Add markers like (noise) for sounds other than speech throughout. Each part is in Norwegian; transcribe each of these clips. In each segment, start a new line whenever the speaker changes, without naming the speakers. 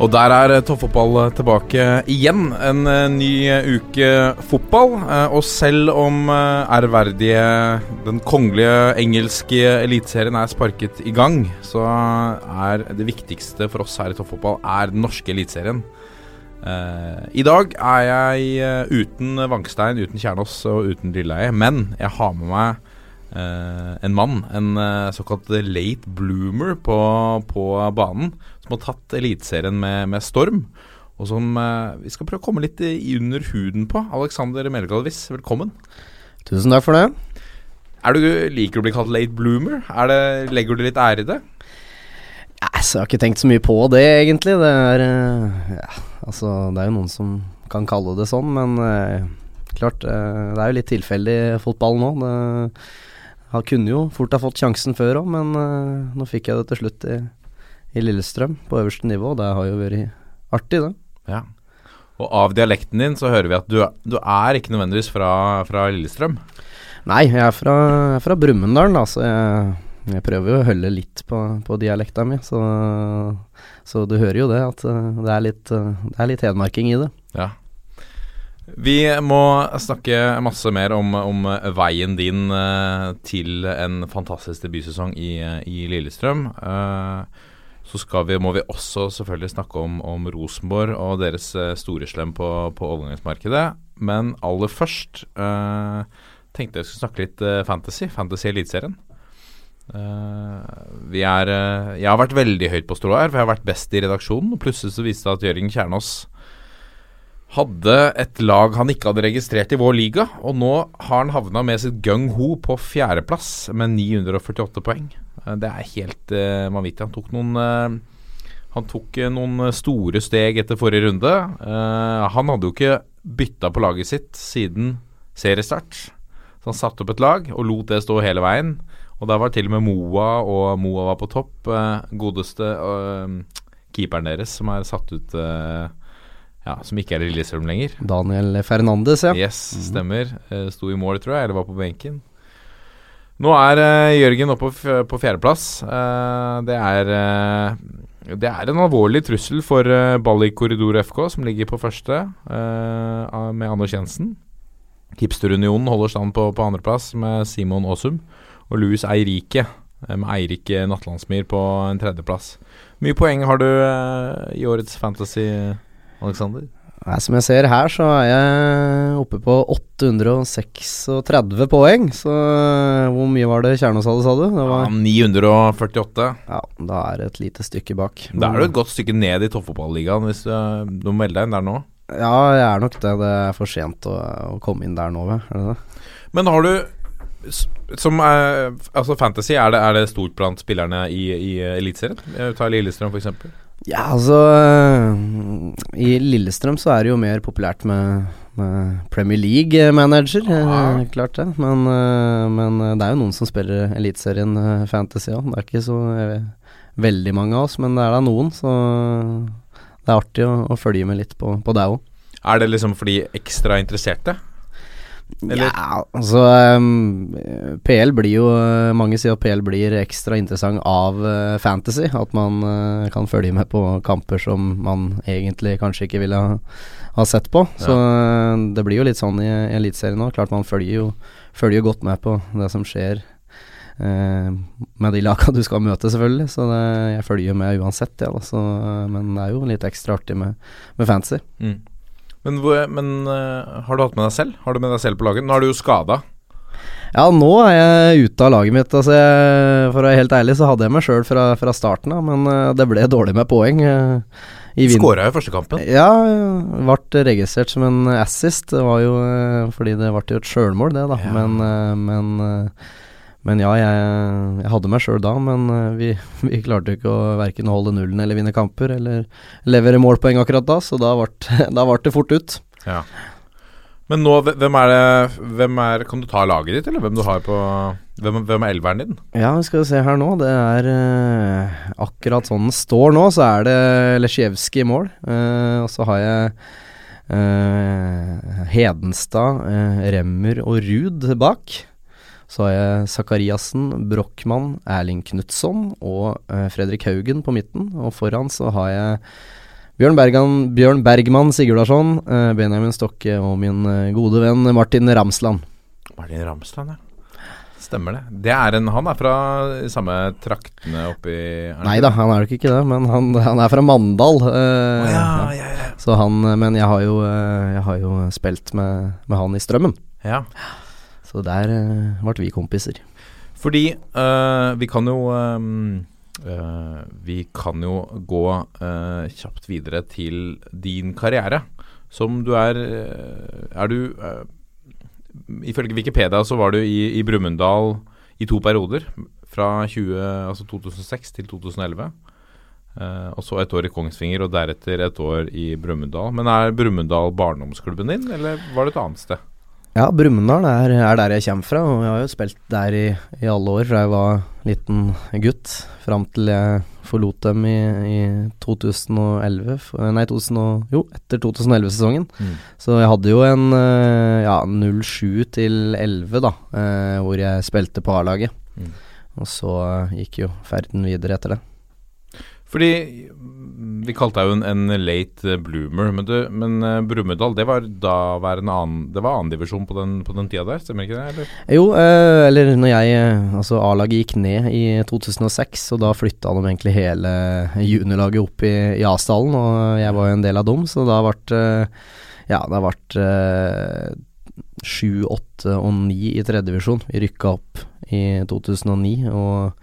Og der er toppfotball tilbake igjen. En uh, ny uke fotball. Og selv om ærverdige den kongelige engelske eliteserien er sparket i gang, så er det viktigste for oss her i toppfotball er den norske eliteserien. I dag er jeg uten Vangstein, uten Kjernås og uten Lilleheie, men jeg har med meg en mann, en uh, såkalt late bloomer på, på, banen, som har tatt Eliteserien med, med, storm. Og som uh, vi skal prøve å komme litt i under huden på. Alexander Melgalvis, velkommen.
Tusen takk for det.
Er du, liker du å bli kalt late bloomer? Det, legger du litt ære i det?
Yes, jeg har ikke tenkt så mye på det, egentlig. Det er, ja, altså, det er jo noen som kan kalle det sånn, men klart Det er jo litt tilfeldig fotball nå. Det han kunne jo fort ha fått sjansen før òg, men uh, nå fikk jeg det til slutt i, i, Lillestrøm, på øverste nivå. Det har jo vært artig, det.
Ja. Og av dialekten din så hører vi at du, du er ikke nødvendigvis fra, fra Lillestrøm?
Nei, jeg er fra, fra Brumunddal, da, så jeg, jeg, prøver jo å holde litt på, på dialekta mi. Så, så, du hører jo det, at uh, det er litt, uh, det er litt hedmarking i det.
Ja. Vi må snakke masse mer om, om veien din uh, til en fantastisk debutsesong i, i Lillestrøm. Uh, så vi, må vi også selvfølgelig snakke om, om Rosenborg og deres uh, store slem på, på overgangsmarkedet. Men aller først tenkte jeg skulle snakke litt fantasy. Fantasy Eliteserien. vi er Jeg har vært veldig høyt på strå her, for jeg har vært best i redaksjonen. Og plutselig så viste det at Jørgen Kjernås hadde et lag han ikke hadde registrert i vår liga, og nå har han havna med sitt gung-ho på fjerdeplass med 948 poeng. Eh, det er helt uh, vanvittig. Han tok noen uh, Han tok uh, noen store steg etter forrige runde. Uh, han hadde jo ikke bytta på laget sitt siden seriestart. Så han satte opp et lag og lot det stå hele veien. Og der var til og med Moa, og Moa var på topp. godeste keeperen deres, som er satt ut ja, Som ikke er i Lillestrøm lenger.
Daniel Fernandes, ja.
Yes, stemmer. Mm. sto i mål, tror jeg, eller var på benken. Nå er uh, Jørgen oppe på, fjerdeplass. Uh, det er det er en alvorlig trussel for uh, Ball korridor FK, som ligger på første, med Anders Jensen. Hipsterunionen holder stand på, på andreplass med Simon Aasum. Og Louis Eirike med Eirik Nattlandsmyr på en tredjeplass. Mye poeng har du i årets Fantasy? Alexander?
Nei, som jeg ser her, så er jeg oppe på 836 poeng. Så eh, hvor mye var det Kjernås hadde, sa du? Det
var ja, 948.
Ja, da er det et lite stykke bak.
Da er du et godt stykke ned i toppfotballigaen hvis du, du melder deg inn der nå.
Ja, jeg er nok det. Det er for sent å, å komme inn der nå, det?
Men har du som er, altså Fantasy, er det, er det stort blant spillerne i, i Eliteserien? Ta Lillestrøm, f.eks.
Ja, altså I Lillestrøm så er det jo mer populært med, med Premier League-manager. Ah. klart det. Men, eh, men, eh, det er jo noen som spiller Eliteserien Fantasy òg. Det er ikke så veldig mange av oss, men det er da noen. Så det er artig å, å følge med litt på, på deg òg.
Er det liksom for de ekstra interesserte?
Eller? Ja, altså um, PL blir jo Mange sier at PL blir ekstra interessant av uh, fantasy. At man uh, kan følge med på kamper som man egentlig kanskje ikke ville ha, ha sett på. Ja. Så uh, det blir jo litt sånn i, i Eliteserien nå. Klart man følger jo, følger jo godt med på det som skjer. med de laga du skal møte, selvfølgelig. Så det, jeg følger med uansett, ja, så, men det er jo litt ekstra artig med, med fantasy. Mm.
Men, men uh, har du hatt med deg selv? Har du med deg selv på laget? Nå er du jo skada.
Ja, nå er jeg ute av laget mitt. Altså jeg, for å være helt ærlig så hadde jeg meg sjøl fra, fra, starten av, men uh, det ble dårlig med poeng. Uh,
Skåra jo første kampen.
Ja, ble registrert som en assist. Det var jo fordi det ble jo et sjølmål, det, da. Ja. Men, men men ja, jeg, jeg hadde meg sjøl da, men eh, vi, (laughs) vi klarte ikke å verken holde nullen eller vinne kamper, eller levere målpoeng akkurat da, så da ble (laughs) det fort ut.
Ja. Men nå, hvem er det hvem er, Kan du ta laget ditt, eller hvem du har på Hvem, hvem er elveren din?
Ja, vi skal se her nå. Det er eh, akkurat sånn den står nå, så er det Lesjevskij i mål. Eh, og så har jeg eh, Hedenstad, Remmer og Ruud bak. Så har jeg Sakariassen, Brochmann, Erling Knutson og eh, Fredrik Haugen på midten. Og foran så har jeg Bjørn, Bergan, Bjørn Bergman Sigurdarsson, eh, Benjamin Stokke og min eh, gode venn Martin Ramsland.
Martin Ramsland, ja. Stemmer det. det er en, han er fra samme traktene oppi
Nei da, han er nok ikke det, men han, han er fra Mandal. Uh,
oh, ja,
ja.
ja.
Så han, men jeg har jo, jeg har jo spilt med, med han i Strømmen.
ja.
Så der uh, ble vi kompiser.
Fordi uh, vi kan jo um, uh, Vi kan jo gå kjapt videre til din karriere. Som du er Er du Ifølge Wikipedia så var du i, i Brumunddal i to perioder. Fra 20, altså 2006 til 2011. Uh, og så et år i Kongsvinger, og deretter et år i Brumunddal. Men er Brumunddal barndomsklubben din, eller var det et annet sted?
Ja, Brumunddal er, er der jeg kommer fra, og jeg har jo spilt der i, i alle år fra jeg var liten gutt, fram til jeg forlot dem i, i 2011 Nei, 2000 og, jo, etter 2011-sesongen.
Mm.
Så jeg hadde jo en eh, ja, 07 til 11, da, eh, hvor jeg spilte på A-laget.
Mm.
Og så gikk jo ferden videre etter det.
Fordi vi kalte deg jo en, en late bloomer, men, du, men uh, Brumunddal det var da en annen Det var annendivisjon på, den- på den tida der, stemmer ikke det? Eller?
Jo, uh, eller når jeg eh, Altså, A-laget gikk ned i 2006, og da flytta de egentlig hele juniorlaget opp i, i Asdalen, og jeg var jo en del av dem, så da ble det Ja, det ble sju, åtte og ni i tredjedivisjon. Vi rykka opp i 2009 og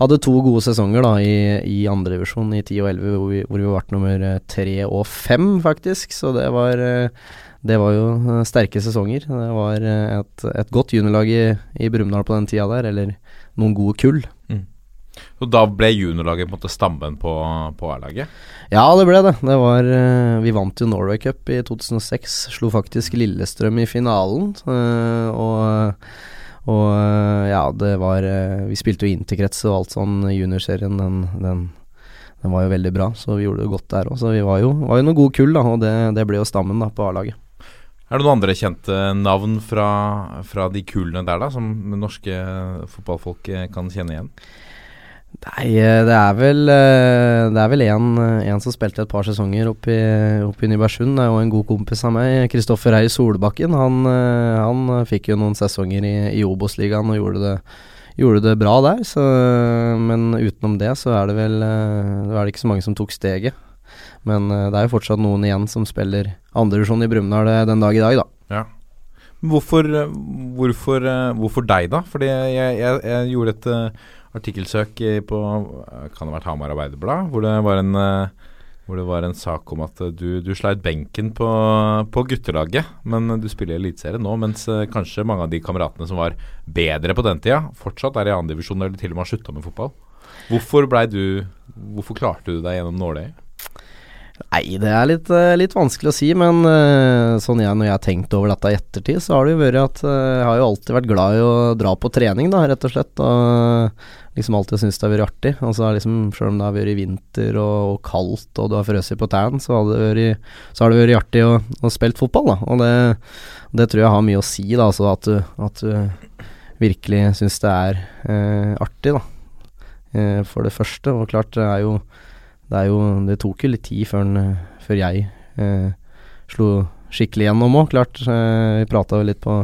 hadde to gode sesonger da i, i andredivisjon i 10 og 11, hvor vi, hvor vi ble nummer eh, tre og fem, faktisk. Så det var eh, det var jo eh, sterke sesonger. Det var eh, et, et godt juniorlag i, i Brumunddal på den tida der, eller noen gode kull.
Og da ble juniorlaget på en måte stammen på, på A-laget?
Ja, det ble det. Det var eh, Vi vant jo Norway Cup i 2006. Slo faktisk Lillestrøm i finalen. eh, og og eh, ja, det var eh, Vi spilte jo interkrets og alt sånn. Juniorserien, den, den, den var jo veldig bra, så vi gjorde det godt der òg. Så vi var jo, var jo noen gode kull, da, og det, det ble jo stammen da på A-laget.
Er det noen andre kjente navn fra, fra de kullene der, da, som norske fotballfolk eh, kan kjenne igjen?
Nei, eh, det er vel eh, Det er vel en, eh, en som spilte et par sesonger oppe i, opp i Nybergsund. Det er jo en god kompis av meg, Kristoffer Heier Solbakken. Han, han fikk jo noen sesonger i, i Obos-ligaen og gjorde det, gjorde det bra der. Så, men utenom det så er det vel Det er det ikke så mange som tok steget. Men det er jo fortsatt noen igjen som spiller andredivisjon i Brumunddal den dag i dag, da.
Ja. Hvorfor, hvorfor, hvorfor deg, da? Fordi jeg, jeg, jeg gjorde et artikkelsøk på Kan det ha vært Hamar Arbeiderblad? Hvor det var en eh, det var en sak om at eh, du, du sleit benken på, på guttelaget, men du spiller i nå, mens eh, kanskje mange av de kameratene som var bedre på den tida, fortsatt er i andredivisjon eller til og med har slutta med fotball. Hvorfor du Hvorfor klarte du deg gjennom nåløyet?
Nei, det er litt, eh, litt vanskelig å si, men eh, sånn jeg, når jeg har tenkt over dette i ettertid, så har det jo vært at eh, jeg har jo alltid vært glad i å dra på trening, da, rett og slett. Og liksom alltid syntes det har vært artig. Og så har liksom, selv om det har vært vinter og, og kaldt og du har frøst på tærne, så, så har det vært artig å, å spille fotball, da. Og det, det tror jeg har mye å si, da, altså at du, at du virkelig syns det er eh, artig, da. Eh, for det første, og klart det er jo det, jo, det tok jo litt tid før, den, før jeg eh, slo skikkelig gjennom òg, klart. Eh, vi prata jo litt på,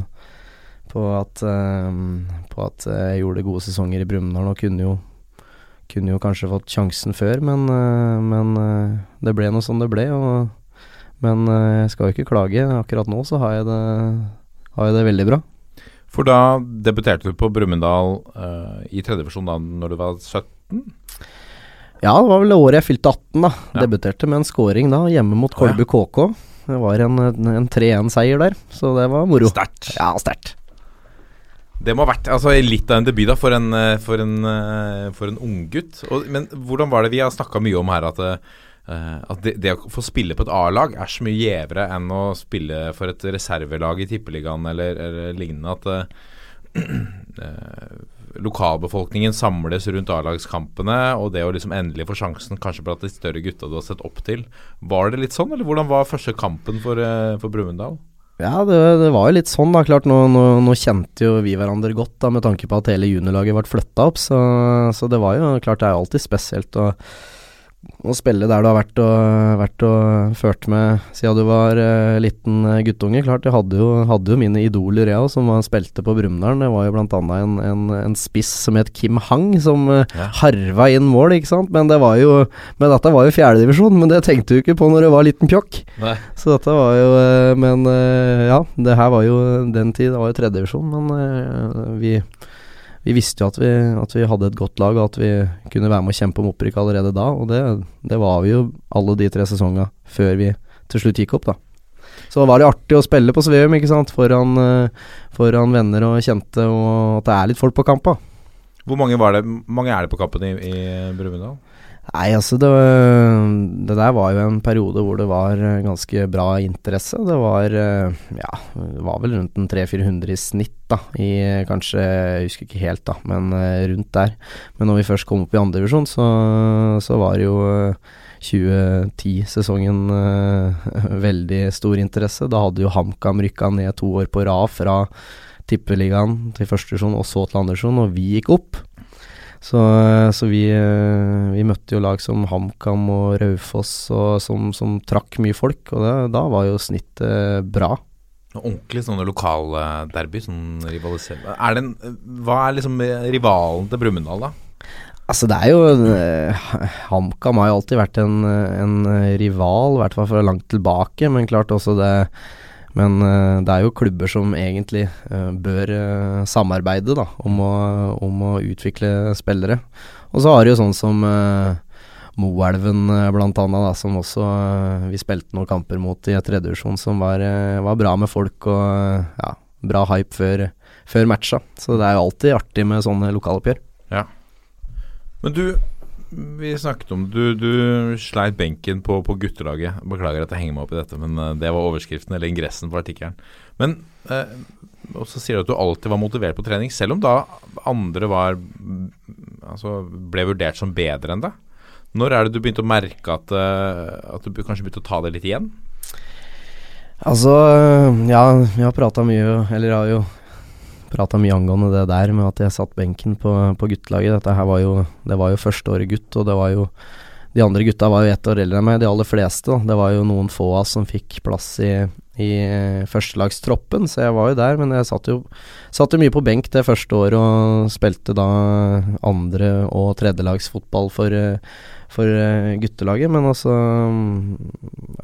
på, at, eh, på at jeg gjorde gode sesonger i Brumunddal og kunne jo, kunne jo kanskje fått sjansen før, men, eh, men eh, det ble noe som det ble. Og, men eh, jeg skal jo ikke klage. Akkurat nå så har jeg det, har jeg det veldig bra.
For da debuterte du på Brumunddal uh, i tredjedivisjon da når du var 17?
Ja, det var vel det året jeg fylte 18, da.
Ja.
Debuterte med en scoring da, hjemme mot
Kolbu ja.
KK. Det var en, en 3-1-seier der, så det var moro.
Sterkt.
Ja, sterkt.
Det må ha vært altså, litt av en debut da for en, eh, for en, eh, for en unggutt. Men hvordan var det vi har snakka mye om her at, uh, at det, det, å få spille på et A-lag er så mye gjevere enn å spille for et reservelag i Tippeligaen eller, eller lignende. At uh, (clears throat) lokalbefolkningen samles rundt A-lagskampene, og det å liksom endelig få sjansen kanskje blant de større gutta du har sett opp til. Var det litt sånn, eller hvordan var første kampen for, uh, for Brumunddal?
Ja, det, det, var jo litt sånn, da. Klart, nå, nå, nå, kjente jo vi hverandre godt, da, med tanke på at hele juniorlaget ble flytta opp. Så, så, det var jo klart, det er jo alltid spesielt. Og å spille der du har vært og, vært og ført med siden du var uh, liten uh, guttunge. Klart, jeg hadde jo, hadde jo mine idoler, jeg òg, som var, spilte på Brumunddal. Det var jo bl.a. En, en, en spiss som het Kim Hang, som uh, ja. harva inn mål, ikke sant. Men det var jo Men dette var jo fjerdedivisjon, men det tenkte du ikke på når du var liten pjokk. Så dette var jo Men ja, det her var jo den tid, det var jo tredjedivisjon, men vi vi visste jo at vi, at vi, hadde et godt lag, og at vi kunne være med å kjempe om opprykk allerede da. Og det, det var vi jo alle de tre sesongene før vi til slutt gikk opp, da. Så var det artig å spille på Sveum, ikke sant, foran, uh, foran, venner og kjente, og at det er litt folk på kampa.
Hvor mange, det, mange er det på kampen i, i Brumunddal?
Nei, altså det, det, der var jo en periode hvor det var eh, ganske bra interesse. Det var eh, ja, det var vel rundt en 300-400 i snitt, da. I kanskje, jeg husker ikke helt, da, men eh, rundt der. Men når vi først kom opp i andredivisjon, så, så var det jo 2010-sesongen (laughs) veldig stor interesse. Da hadde jo HamKam rykka ned to år på rad fra tippeligaen til første divisjon og så til andre divisjon, og vi gikk opp. Så, så vi, eh, vi, møtte jo lag som HamKam og Raufoss som, som, trakk mye folk, og det, da var jo snittet bra.
Ordentlig sånne lokalderby, sånn rivaliserende er en, Hva er liksom rivalen til Brumunddal, da?
Altså det er jo HamKam har jo alltid vært en, en rival, i hvert fall fra langt tilbake, men klart også det men uh, det er jo klubber som egentlig uh, bør uh, samarbeide da, om å, om, å, utvikle spillere. Og så har du jo sånn som Moelven da, som også vi spilte noen kamper mot i tredjedivisjon, som var, var, bra med folk og ja, bra hype før, før matcha. Så det er jo alltid artig med sånne lokaloppgjør.
Ja. Men du, vi snakket om Du, du sleit benken på, på, guttelaget. Beklager at jeg henger meg opp i dette, men uh, det var overskriften eller ingressen på artikkelen. Men eh, Og så sier du at du alltid var motivert på trening, selv om da andre var Altså ble vurdert som bedre enn deg. Når er det du begynte å merke at, uh, at du kanskje begynte å ta det litt igjen?
Altså, ja, vi har prata mye, eller har jo prata mye angående det der med at jeg satt benken på, på guttelaget. Dette her var jo, det var jo første året gutt, og det var jo De andre gutta var jo ett år eldre enn meg, de aller fleste. Da. Det var jo noen få av oss som fikk plass i, i førstelagstroppen, så jeg var jo der. Men jeg satt jo, satt jo mye på benk det første året og spilte da andre- og tredjelagsfotball for for uh, guttelaget, men altså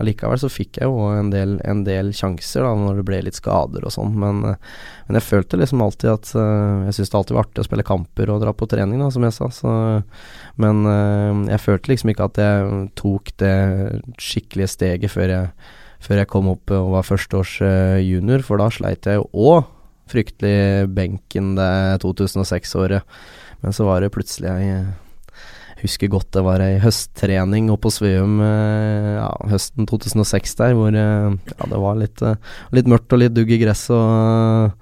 allikevel så fikk jeg jo en del, en del sjanser da når det ble litt skader og sånn, men, men, jeg følte liksom alltid at Jeg syntes det alltid var artig å spille kamper og dra på trening, da, som jeg sa, så, men jeg følte liksom ikke at jeg tok det skikkelige steget før jeg, før jeg kom opp og var førsteårs junior, for da sleit jeg jo òg fryktelig benken det 2006-året, men så var det plutselig jeg husker godt det var ei høsttrening oppe på Sveum eh, ja, høsten 2006 der, hvor eh, ja, det var litt, eh, litt, mørkt og litt dugg i gress. Og,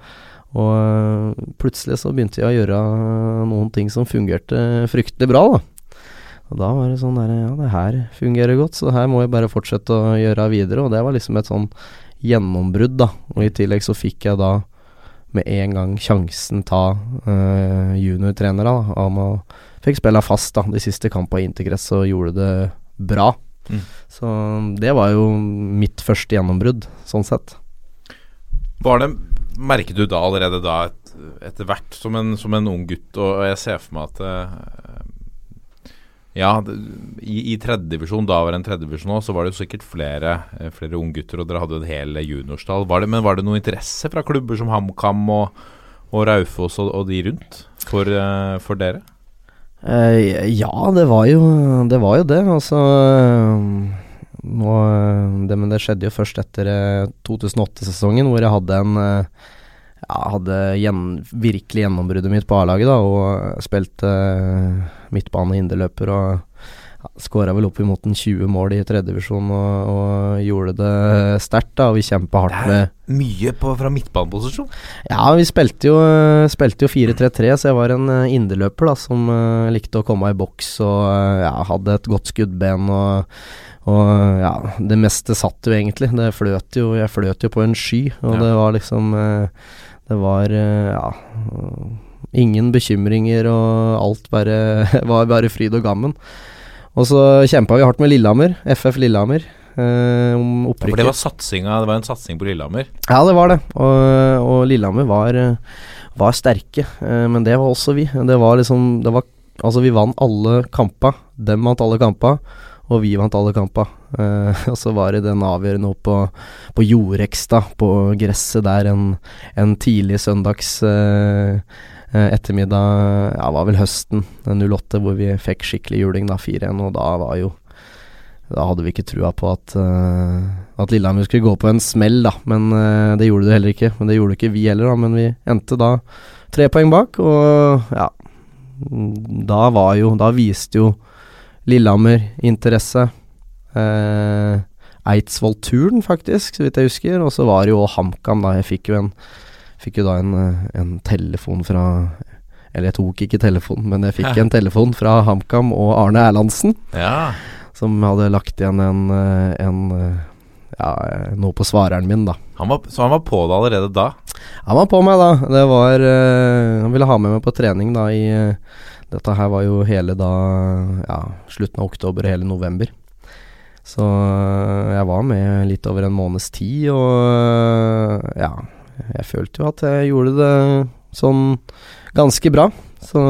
og plutselig så begynte jeg å gjøre noen ting som fungerte fryktelig bra, da. Og da var det sånn der Ja, det her fungerer godt, så her må jeg bare fortsette å gjøre videre. Og det var liksom et sånn gjennombrudd, da. Og i tillegg så fikk jeg da med en gang sjansen ta uh, juniortrenere om å fikk spille fast da, de siste kampene i intergress og gjorde det bra. Mm. Så det var jo mitt første gjennombrudd, sånn sett.
Var det Merket du da allerede da et, etter hvert som en, som en, ung gutt, og, jeg ser for meg at uh, ja, i, i tredjedivisjon, da var det en tredjedivisjon òg, så var det jo sikkert flere, eh, flere unggutter, og dere hadde en hel juniorstall. Var det, men var det noe interesse fra klubber som HamKam og, og Raufoss og, og, de rundt for, uh, for dere?
Uh, ja, det var jo det. Var jo det. Altså nå, det, Men det skjedde jo først etter 2008-sesongen, hvor jeg hadde en, ja, hadde gjen, virkelig gjennombruddet mitt på A-laget, da, og spilte uh, midtbane inderløper, og ja, Skåra vel opp imot en 20 mål i tredjedivisjon og, og gjorde det sterkt, da. Og vi kjempa hardt med
Mye på, fra midtbaneposisjon.
Ja, vi spilte jo, spilte jo 4-3-3, så jeg var en inderløper da, som uh, likte å komme i boks og uh, ja, hadde et godt skuddben og, og ja, det meste satt jo egentlig. Det fløt jo, jeg fløt jo på en sky, og
Ja.
det var liksom Det var ja Ingen bekymringer, og alt bare (laughs) var bare fryd og gammen. Og så kjempa vi hardt med Lillehammer, FF Lillehammer, eh, om
Ja,
opprykket.
for det var det var en satsing på Lillehammer.
Ja, det var det. Og, og Lillehammer var, eh, var sterke, eh, men det var også vi. Det var liksom det var, Altså, vi vant alle kampa. Dem vant alle kampa, og vi vant alle kampa. Eh, (laughs) og så var det den avgjørende opp på, på Jorekstad, på gresset der en, en tidlig søndags eh, eh, ettermiddag Ja, var vel høsten eh, 08, hvor vi fikk skikkelig juling, da, 4-1, og da var jo da hadde vi ikke trua på at, uh, at Lillehammer skulle gå på en smell, da. Men uh, det gjorde det heller ikke. Men det gjorde ikke vi heller, da. Men vi endte da tre poeng bak, og ja mm, Da var jo Da viste jo Lillehammer interesse. Eh, Eidsvoll-turen, faktisk, så vidt jeg husker. Og så var det jo HamKam, da. Jeg fikk jo en Fikk jo da en, eh, en telefon fra Eller jeg tok ikke telefonen, men jeg fikk (laughs) en telefon fra HamKam og Arne Erlandsen
Ja.
som hadde lagt igjen en, eh, en eh, ja, noe på svareren min, da.
Han var, så han var på det allerede da?
Han var på meg, da. Det var eh, Han ville ha med meg på trening, da, i eh, Dette her var jo hele da Ja, slutten av oktober hele november. Så eh, jeg var med litt over en måneds tid, og eh, ja Jeg følte jo at jeg gjorde det sånn ganske bra. Så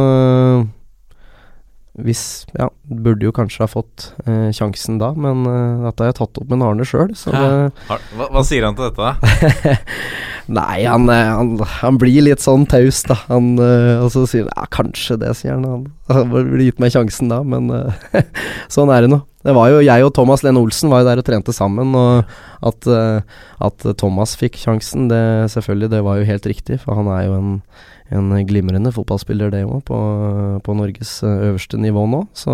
hvis Ja, burde jo kanskje ha fått eh, sjansen da, men eh, dette har jeg tatt opp med Arne sjøl, så det
hva, hva sier han til dette, da? (laughs)
Nei, han, eh, han, han blir litt sånn taus, da. Han, eh, og så sier han ja, kanskje det, sier han. Han, (laughs) burde gitt meg sjansen da, men eh, (laughs) sånn er det nå. Det var jo jeg og Thomas Lene Olsen var jo der og trente sammen, og at, eh, at Thomas fikk sjansen, det selvfølgelig, det var jo helt riktig, for han er jo en, en glimrende fotballspiller, det òg, på, på Norges eh, øverste nivå nå. Så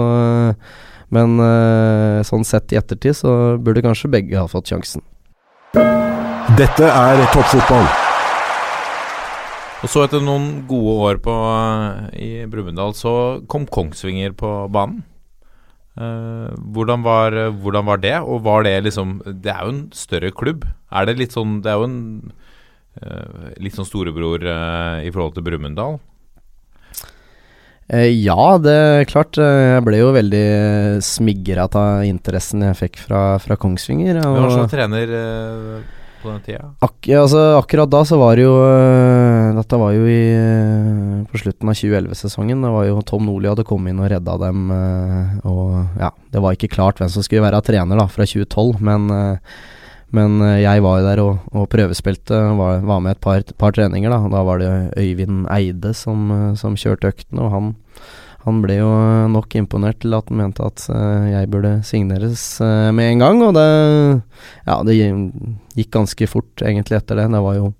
Men eh, sånn sett i ettertid så burde kanskje begge ha fått sjansen.
Dette er toppfotball.
Og så etter noen gode år på, i Brumunddal, så kom Kongsvinger på banen. Eh, hvordan, var, hvordan var det, og var det liksom Det er jo en større klubb. Er det litt sånn Det er jo en eh, litt sånn storebror eh, i forhold til Brumunddal?
Ja, det er klart. Jeg ble jo veldig smigra av interessen jeg fikk fra, fra Kongsvinger. Og-
som trener på den tida?
Ak altså, akkurat da så var det jo øh, Dette var jo i, øh, på slutten av 2011-sesongen. Det var jo Tom Nordli hadde kommet inn og redda dem. øh, og ja, Det var ikke klart hvem som skulle være trener da fra 2012, men, men jeg var jo der og, og prøvespilte. Var, var med et par, par treninger. Da Da var det Øyvind Eide som, som kjørte øktene, og han han ble jo nok imponert til at han mente at øh, jeg burde signeres øh, med en gang, og det Ja, det gikk ganske fort egentlig etter det. Det var jo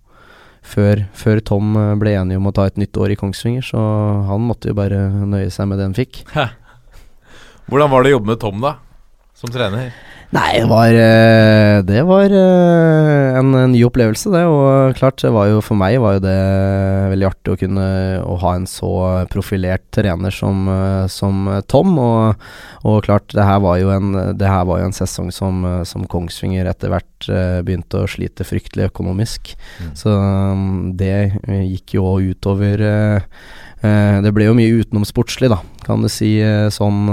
før, før Tom ble enig om å ta et nytt år i Kongsvinger, så han måtte jo bare nøye seg med det han fikk.
Hvordan var det å jobbe med Tom, da? Som trener?
Nei, det var, øh, det var øh, en, en ny opplevelse, det. Og klart, det var jo for meg var jo det veldig artig å kunne å ha en så profilert trener som, øh, som Tom. Og, og klart, det her var jo en, var jo en sesong som, som Kongsvinger etter hvert begynte å slite fryktelig økonomisk. Så um, det gikk jo òg utover Det ble jo mye utenomsportslig, da, kan du si, sånn,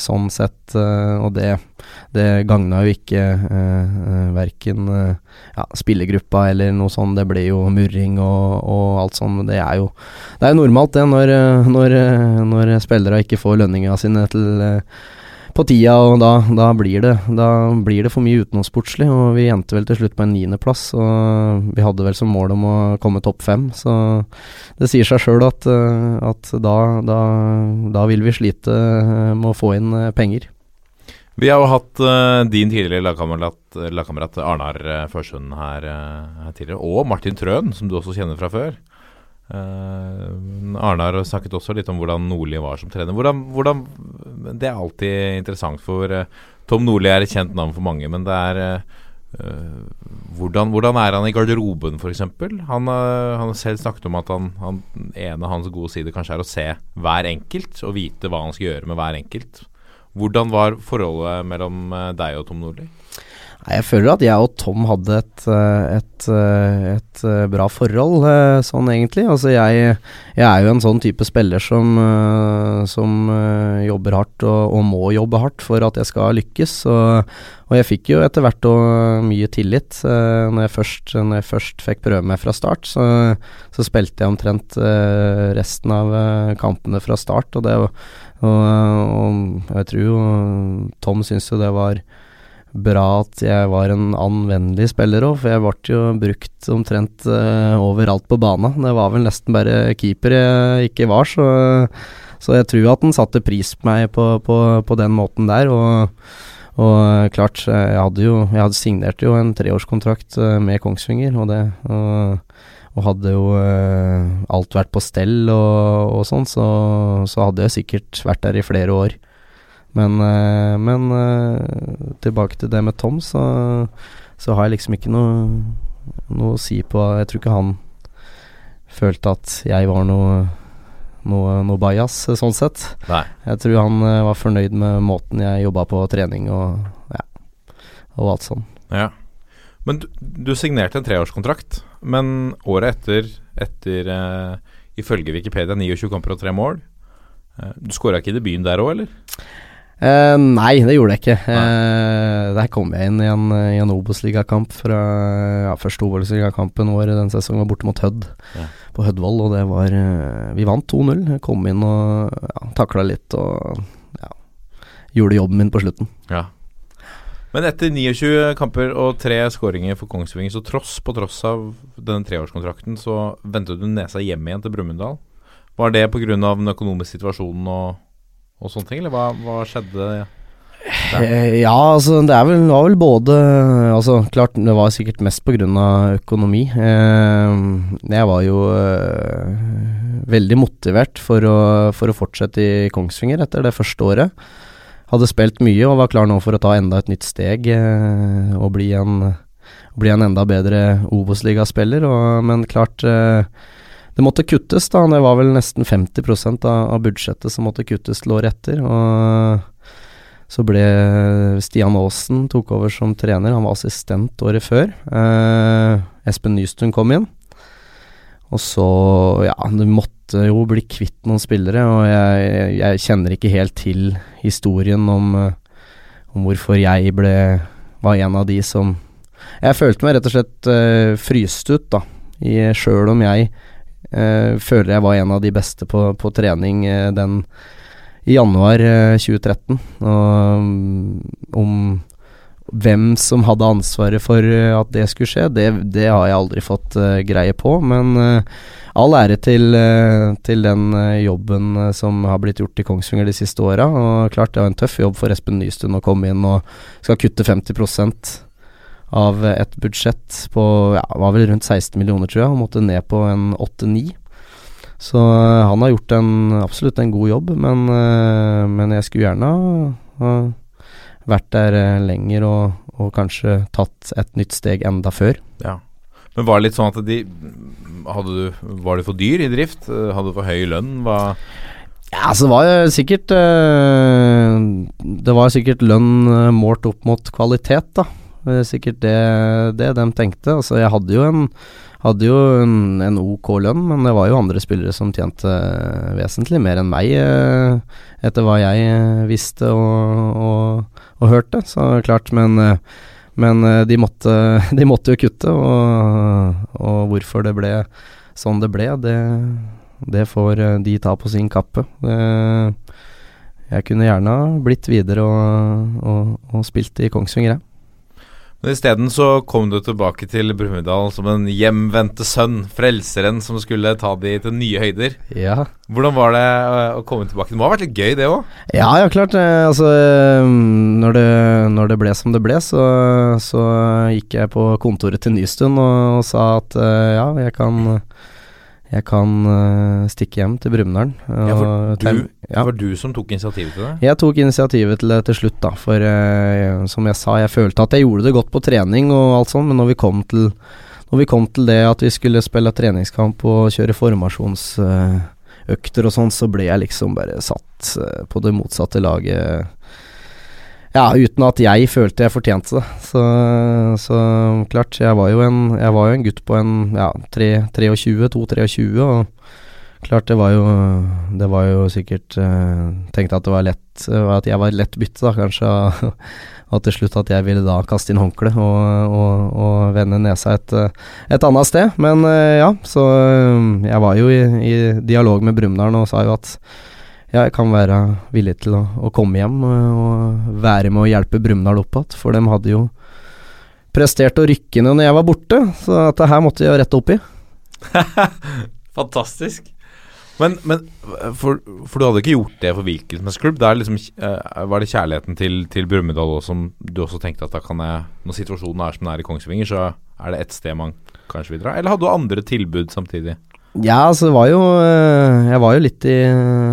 sånn sett. og det det gagna jo ikke eh, verken eh, ja, spillergruppa eller noe sånt. Det ble jo murring og, og alt sånt. Det er jo Det er normalt, det, når, eh, når, eh, når spillere ikke får lønninga sine til eh, på tida, og da, da, blir det, da blir det for mye utenomsportslig. Og vi endte vel til slutt på en niendeplass, og vi hadde vel som mål om å komme topp fem. Så det sier seg sjøl at, at da, da, da vil vi slite med å få inn penger.
Vi har jo hatt uh, din tidligere lagkamerat, Arnar uh, Førsund her, uh, tidligere, og Martin Trøen, som du også kjenner fra før. Uh, Arnar snakket også litt om hvordan Nordli var som trener. Hvordan, hvordan, det er alltid interessant, for Tom Nordli er et kjent navn for mange, men det er hvordan, hvordan, er han i garderoben, f.eks.? Han, han har selv snakket om at han, han, en av hans gode sider kanskje er å se hver enkelt og vite hva han skal gjøre med hver enkelt. Hvordan var forholdet mellom eh, deg og Tom Nordli?
Jeg føler at jeg og Tom hadde et, eh, et, eh, et, bra forhold, sånn egentlig. Altså jeg, jeg, er jo en sånn type spiller som, som jobber hardt og, og, må jobbe hardt for at jeg skal lykkes. Og, og jeg fikk jo etter hvert mye tillit. Når jeg, først, når jeg først fikk prøve meg fra start, så, så spilte jeg omtrent resten av kampene fra start. Og det og, og jeg tror jo Tom syns jo det var bra at jeg var en anvendelig spiller òg, for jeg ble jo brukt omtrent uh, overalt på banen. Det var vel nesten bare keeper jeg ikke var, så, så jeg tror at han satte pris på meg på, på, på den måten der. Og, og klart, jeg hadde jo Jeg hadde signert jo en treårskontrakt uh, med Kongsvinger, og det og, og hadde jo eh, alt vært på stell og, og sånn, så, så, hadde jeg sikkert vært der i flere år. Men, eh, men eh, tilbake til det med Tom, så, så, har jeg liksom ikke noe, noe å si på Jeg tror ikke han følte at jeg var noe noe, noe bajas, sånn sett.
Nei.
Jeg tror han var fornøyd med måten jeg jobba på trening og, ja, og alt sånn.
Ja. Men du, du, signerte en treårskontrakt, men året etter, etter uh, ifølge Wikipedia 29 kamper og tre mål. Uh, du skåra ikke i debuten der òg, eller?
Uh, nei, det gjorde jeg ikke. Uh, der kom jeg inn i en, i en Obos-ligakamp fra ja, første Obos-ligakampen vår den sesongen var borte mot Hødd, ja. på Hødvoll, og det var uh, Vi vant 2-0. Jeg kom inn og ja, takla litt og ja, gjorde jobben min på slutten.
Ja. Men etter 29 kamper og tre skåringer for Kongsvinger, så tross på tross av denne treårskontrakten, så vendte du nesa hjem igjen til Brumunddal. Var det pga. den økonomiske situasjonen og, og sånne ting, eller hva, hva skjedde? Ja?
Eh, ja, altså det er vel, var vel både Altså klart, det var sikkert mest pga. økonomi. Eh, jeg var jo eh, veldig motivert for å, for å fortsette i Kongsvinger etter det første året hadde spilt mye og var klar nå for å ta enda et nytt steg og bli en, bli en enda bedre Obos-ligaspiller. Men klart det måtte kuttes, da. Det var vel nesten 50 av, av budsjettet som måtte kuttes til året etter. Og så ble Stian Aasen tok over som trener. Han var assistent året før. Eh, Espen Nystuen kom inn. Og så, ja, det måtte jo bli kvitt noen spillere, og jeg, jeg kjenner ikke helt til historien om, om, hvorfor jeg ble var en av de som Jeg følte meg rett og slett uh, fryst ut, da. Sjøl om jeg føler jeg var en av de beste på, på trening uh, den i januar 2013. Og um, om hvem som hadde ansvaret for eh, at det skulle skje, det, det har jeg aldri fått greie på. Men all ære til, til den jobben som har blitt gjort i Kongsvinger de siste åra. Og klart det var en tøff jobb for Espen Nystuen å komme inn og skal kutte 50 av et budsjett på ja, var vel rundt 16 millioner, tror jeg, og måtte ned på en 8-9. Så han har gjort en, absolutt en god jobb, men, men jeg skulle gjerne ha vært der eh, lenger og, og, kanskje tatt et nytt steg enda før.
Ja. Men var det litt sånn at de du, Var du for dyr i drift? Hadde du for høy lønn? Hva
ja, altså det var sikkert Det var sikkert lønn målt opp mot kvalitet, da. Sikkert det, det de tenkte. Altså jeg hadde jo en hadde jo en, en, ok lønn, men det var jo andre spillere som tjente vesentlig mer enn meg, etter hva jeg visste og, og, og hørte. Så klart, men, men de, måtte, (laughs) de, måtte, jo kutte, og, og, hvorfor det ble sånn det ble, det, det får de ta på sin kappe. jeg kunne gjerne ha blitt videre og, og spilt i Kongsvinger, jeg.
Men isteden så kom du tilbake til Brumunddal som en hjemvendte sønn, frelseren som skulle ta de til nye høyder.
Ja.
Hvordan var det øh, å komme tilbake? Det må ha vært litt gøy, det òg?
Ja, ja, klart. eh, Altså, eh, når det, når det ble som det ble, så, så gikk jeg på kontoret til Nystuen og, og sa at eh, ja, jeg kan jeg kan uh, stikke hjem til Brumunddal.
Ja, for du,
ja.
det var du som tok initiativet til det?
Jeg tok initiativet til det til slutt, da. For uh, som jeg sa, jeg følte at jeg gjorde det godt på trening og alt sånt, men når vi kom til, vi kom til det at vi skulle spille treningskamp og kjøre formasjonsøkter og sånn, så ble jeg liksom bare satt eh, på det motsatte laget. Ja, uten at jeg følte jeg fortjente det. Så, så klart, jeg var en, jeg var jo en gutt på en ja, 3-23, 2-23, og klart det var jo Det var jo sikkert eh, Tenkte at det var lett eh, At jeg var lett bytte, da, kanskje. (laughs) Og til slutt at jeg ville da kaste inn håndkleet og, og, og vende nesa et, et annet sted. Men eh, ja, så eh, jeg var jo i, i dialog med Brumunddal og sa jo at jeg kan være villig til å, å komme hjem eh, og være med å hjelpe Brumunddal opp igjen. For de hadde jo prestert å rykke ned når jeg var borte, så dette her måtte jeg rette opp i. (laughs)
Fantastisk. Men, men for, for du hadde ikke gjort det for hvilken som helst klubb? Liksom, eh, var det kjærligheten til, til Brumunddal som du også tenkte at da kan jeg Når situasjonen er som den er i Kongsvinger, så er det ett sted man kanskje vil dra? Eller hadde du andre tilbud samtidig?
Ja, altså det var jo eh, Jeg var jo litt i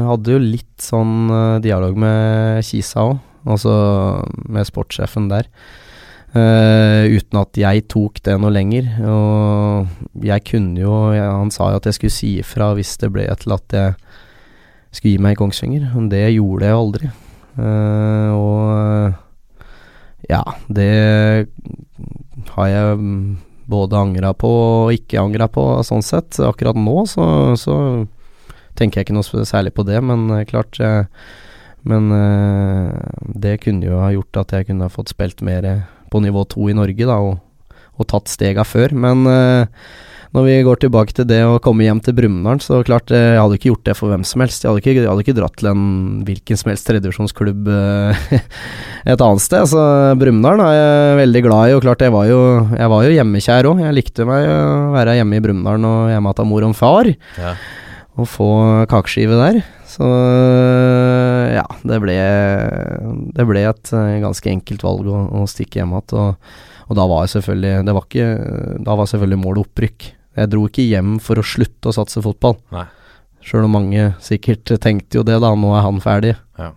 Hadde jo litt sånn eh, dialog med Kisa òg, altså med sportssjefen der. Uh, uten at jeg tok det noe lenger. Og jeg kunne jo jeg, Han sa jo at jeg skulle si ifra hvis det ble til at jeg skulle gi meg i Kongsvinger, men det gjorde jeg aldri. Uh, og ja, det har jeg både angra på og ikke angra på, sånn sett. Akkurat nå så, så tenker jeg ikke noe særlig på det, men eh, klart eh, Men eh, det kunne jo ha gjort at jeg kunne ha fått spilt mer på nivå to i Norge, da, og, og tatt stega før. Men når vi går tilbake til det å komme hjem til Brumunddal, så klart eh, jeg hadde ikke gjort det for hvem som helst. Jeg hadde ikke, jeg hadde ikke dratt til en hvilken som helst tredjevisjonsklubb eh, (laughs) et annet sted. Så Brumunddal er jeg veldig glad i, og klart jeg var jo, jeg var jo hjemmekjær òg. Jeg likte meg å være hjemme i Brumunddal og hjemme hos mor og far.
Ja.
Og få kakeskive der. Så ja, det ble, det ble et eh, ganske enkelt valg å, å stikke hjem igjen. Og, og da var selvfølgelig Det var ikke Da var selvfølgelig målet opprykk. Jeg dro ikke hjem for å slutte å satse fotball. Sjøl om mange sikkert tenkte jo det, da. Nå er han ferdig.
Ja.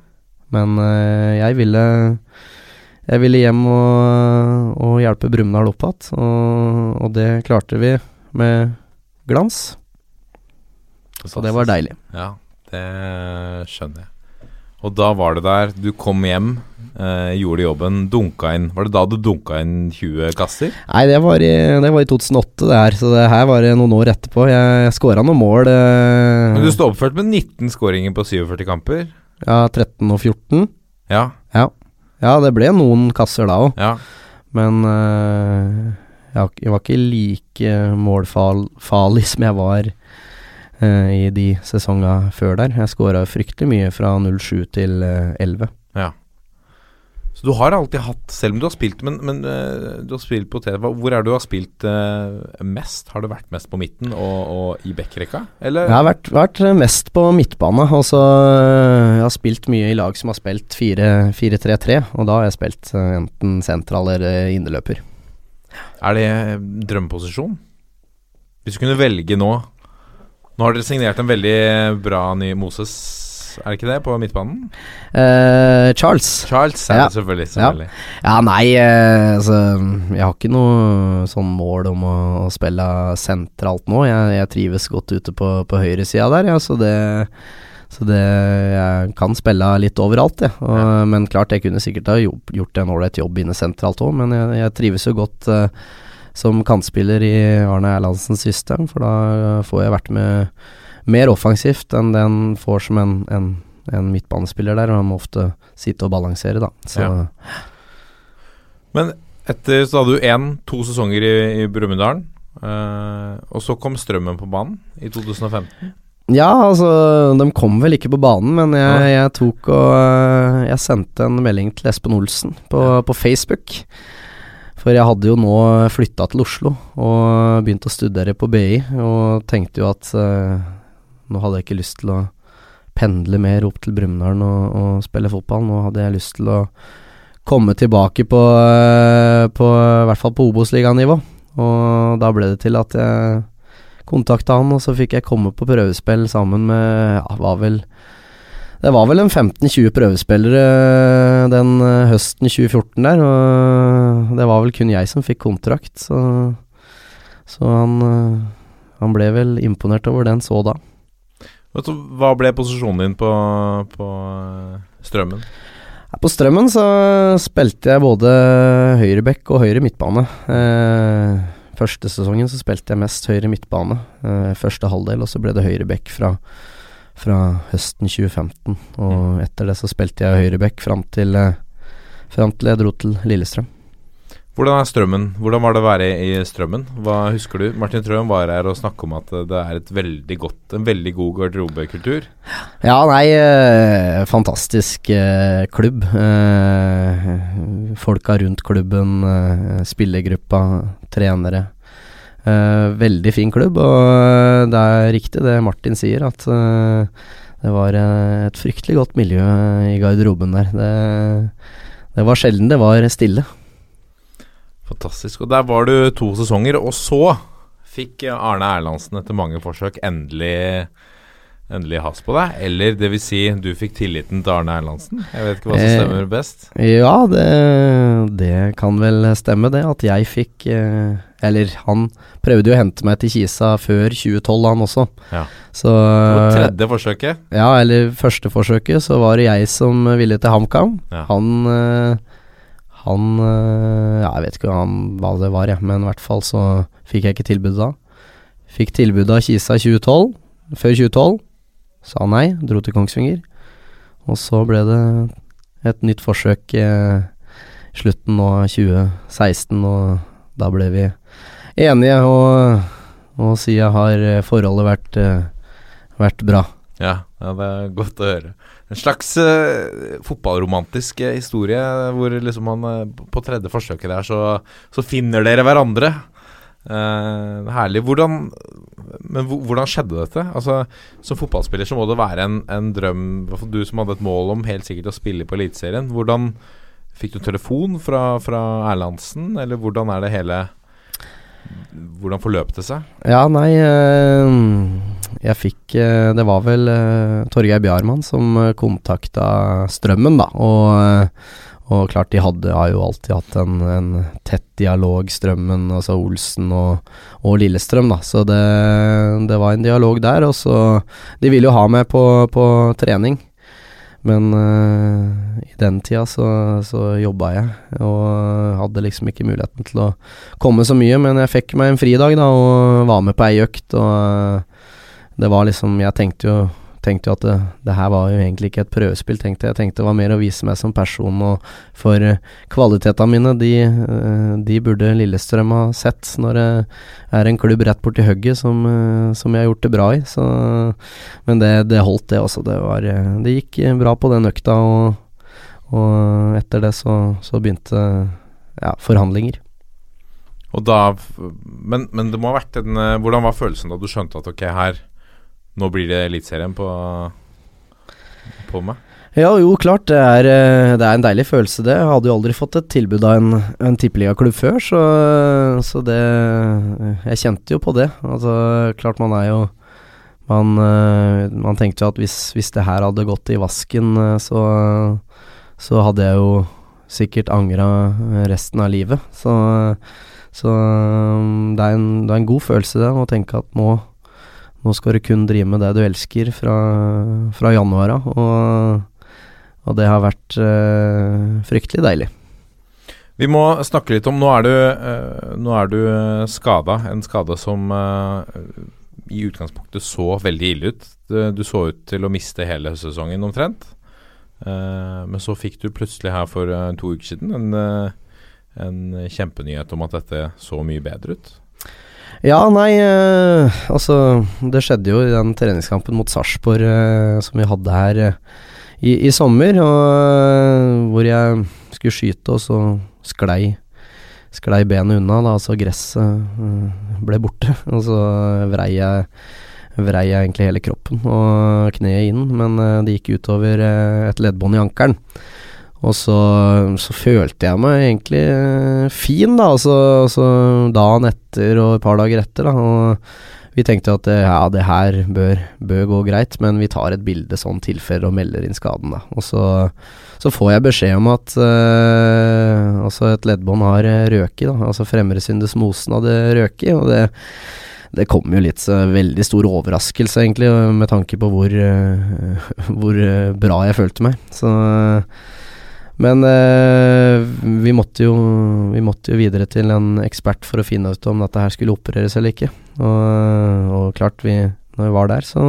Men eh, jeg ville Jeg ville hjem og, og hjelpe Brumunddal opp igjen, og, og det klarte vi med glans. Så det var deilig.
Ja, det skjønner jeg. Og da var det der, du kom hjem, eh, gjorde jobben, dunka inn Var det da du dunka inn 20 kasser?
Nei, det var, i, det var i 2008, det her. Så det her var noen år etterpå. Jeg skåra noen mål. eh,
Men du står oppført med 19 skåringer på 47 kamper.
Ja, 13 og 14.
Ja,
Ja. ja, det ble noen kasser da òg.
ja.
Men eh, jeg, var- ikke like målfarlig som jeg var i de sesonga før der. Jeg skåra fryktelig mye fra 07 til 11. Ja.
Så du har alltid hatt, selv om du har spilt Men, men eh, du har spilt på TV, hvor er du har spilt eh, mest? Har du vært mest på midten og, og i backrekka? Eller?
Jeg har vært, vært mest på midtbane. Og så eh, jeg har spilt mye i lag som har spilt 4-3-3, og da har jeg spilt eh, enten sentral eller eh, innerløper.
Er det drømmeposisjon? Hvis du kunne velge nå Nå har dere signert en veldig bra ny Moses, er det ikke det, på midtbanen?
Uh, Charles.
Charles
Ja.
det selvfølgelig.
Ja.
selvfølgelig.
Ja, nei, eh, altså Jeg har ikke noe sånn mål om å, å spille sentralt nå. Jeg, jeg trives godt ute på, på høyresida der, ja, så det så det Jeg kan spille litt overalt, jeg. Og, Men klart, jeg kunne sikkert ha gjort, en ålreit jobb inne sentralt òg, men jeg, jeg trives jo godt eh, som kantspiller i Arne Erlandsens system, for da får jeg vært med mer offensivt enn den får som en, en, en midtbanespiller der, og han må ofte sitte og balansere, da. Så
Ja. Men etter så hadde du én, to sesonger i, i Brumunddal. eh, og så kom Strømmen på banen i 2015.
Ja, altså, de kom vel ikke på banen, men jeg, jeg tok og øh, Jeg sendte en melding til Espen Olsen på, på Facebook. For jeg hadde jo nå flytta til Oslo og begynt å studere på BI, og tenkte jo at eh, nå hadde jeg ikke lyst til å pendle mer opp til Brumunddal og, og spille fotball. Nå hadde jeg lyst til å komme tilbake på, eh, på i hvert fall på Obos-liganivå. Og da ble det til at jeg kontakta han, og så fikk jeg komme på prøvespill sammen med ja, var vel det var vel en 15-20 prøvespillere eh, den eh, høsten 2014 der, og det var vel kun jeg som fikk kontrakt, så, så han, eh, han ble vel imponert over den så da.
Vet du, Hva ble posisjonen din på, på Strømmen?
På Strømmen så spilte jeg både høyre bekk og høyre midtbane. Eh, første sesongen så spilte jeg mest høyre midtbane, eh, første halvdel, og så ble det høyre bekk fra fra høsten 2015. Og mm. etter det så spilte jeg høyreback fram til, eh, fram til jeg dro til Lillestrøm.
Hvordan er strømmen? Hvordan var det å være i strømmen? Hva husker du? Martin Trøen var her og snakket om at det er et veldig godt, en veldig god garderobekultur.
Ja, nei, eh, fantastisk eh, klubb. Eh, folka rundt klubben, eh, spillergruppa, trenere. Uh, veldig fin klubb, og uh, det er riktig det Martin sier, at uh, det var et fryktelig godt miljø i garderoben der. Det, det, var sjelden det var stille.
Fantastisk. Og der var du to sesonger, og så fikk Arne Erlandsen etter mange forsøk endelig endelig has på deg, eller det vil si du fikk tilliten til Arne Erlandsen? Jeg vet ikke hva som stemmer best?
ja, det, det, kan vel stemme det, at jeg fikk eh, Eller han prøvde jo å hente meg til Kisa før 2012, han også.
Ja.
Så
På tredje forsøket?
Ja, eller første forsøket, så var det jeg som ville til HamKam.
Ja.
Han eh, han eh, Ja, jeg vet ikke hva det var, jeg, men i hvert fall så fikk jeg ikke tilbud da. Fikk tilbud av Kisa 2012, før 2012 sa nei, dro til Kongsvinger. Og så ble det et nytt forsøk eh, slutten av 2016, og da ble vi enige, og, og siden har forholdet vært, eh, vært bra.
Ja, ja, det er godt å høre. En slags uh, fotballromantisk historie hvor liksom man på tredje forsøket der så, så finner dere hverandre. Uh, herlig. Hvordan, men hvordan skjedde dette? Altså, Som fotballspiller så må det være en, en drøm Du som hadde et mål om helt sikkert å spille på Eliteserien. Hvordan Fikk du telefon fra, fra Erlandsen, eller hvordan er det hele Hvordan forløp det seg?
Ja, nei uh, Jeg fikk uh, Det var vel Torgeir Bjarmann som kontakta Strømmen, da. Og og klart, de hadde, har jo alltid hatt en, en tett dialog, Strømmen, altså Olsen og, og, Lillestrøm, da. Så det, det, var en dialog der. Og så De ville jo ha meg på, på trening. Men uh, i den tida så, så jobba jeg, og hadde liksom ikke muligheten til å komme så mye. Men jeg fikk meg en fridag, da, og var med på ei økt, og det var liksom Jeg tenkte jo tenkte jo at det, det, her var jo egentlig ikke et prøvespill, tenkte jeg. Tenkte det var mer å vise meg som person, og for uh, kvalitetene mine, de, uh, de, burde Lillestrøm ha sett når det er en klubb rett borti hugget som, uh, som, jeg har gjort det bra i. Så, men det, det, holdt, det også. Det, var, det gikk bra på den økta, og, og etter det så, så begynte ja, forhandlinger.
Og da, men, men, det må ha vært en Hvordan var følelsen da du skjønte at ok, her nå blir det Eliteserien på, på meg?
Ja, jo, klart. Det er, eh, det er, en deilig følelse, det. Jeg hadde jo aldri fått et tilbud av en, en tippeligaklubb før, så, så, det Jeg kjente jo på det. Altså, klart man er jo Man, eh, man tenkte jo at hvis, hvis, det her hadde gått i vasken, eh, så, så hadde jeg jo sikkert angra resten av livet. Så, så det, er en, det er en god følelse, det, å tenke at nå nå skal du kun drive med det du elsker fra, fra januar av, og, og, det har vært uh, fryktelig deilig.
Vi må snakke litt om Nå er du, uh, du uh, skada. En skade som uh, i utgangspunktet så veldig ille ut. Du, du så ut til å miste hele høstsesongen omtrent. men så fikk du plutselig her for to uker siden en, en kjempenyhet om at dette så mye bedre ut.
Ja, nei, eh, altså Det skjedde jo i den treningskampen mot Sarpsborg eh, som vi hadde her eh, i, i, sommer, og, hvor jeg skulle skyte, og så sklei, sklei benet unna, da, så gresset eh, ble borte. (laughs) Og så vrei jeg, vrei jeg egentlig hele kroppen og kneet inn, men eh, det gikk utover eh, et leddbånd i ankelen. Og så, så følte jeg meg egentlig eh, fin, da, altså, altså dagen etter og et par dager etter, da. Og vi tenkte at eh, ja, det her bør, bør gå greit, men vi tar et bilde sånn tilfelle og melder inn skaden, da. Og så, så får jeg beskjed om at eh, altså et leddbånd har eh, røket, da. Altså fremre syndesmosen hadde røket, og det det kom jo litt veldig stor overraskelse, egentlig, med tanke på hvor, (laughs) hvor bra jeg følte meg. Så men eh, vi, måtte jo, vi måtte jo videre til en ekspert for å finne ut om dette her skulle opereres eller ikke. Og, og klart, vi, når vi var der, så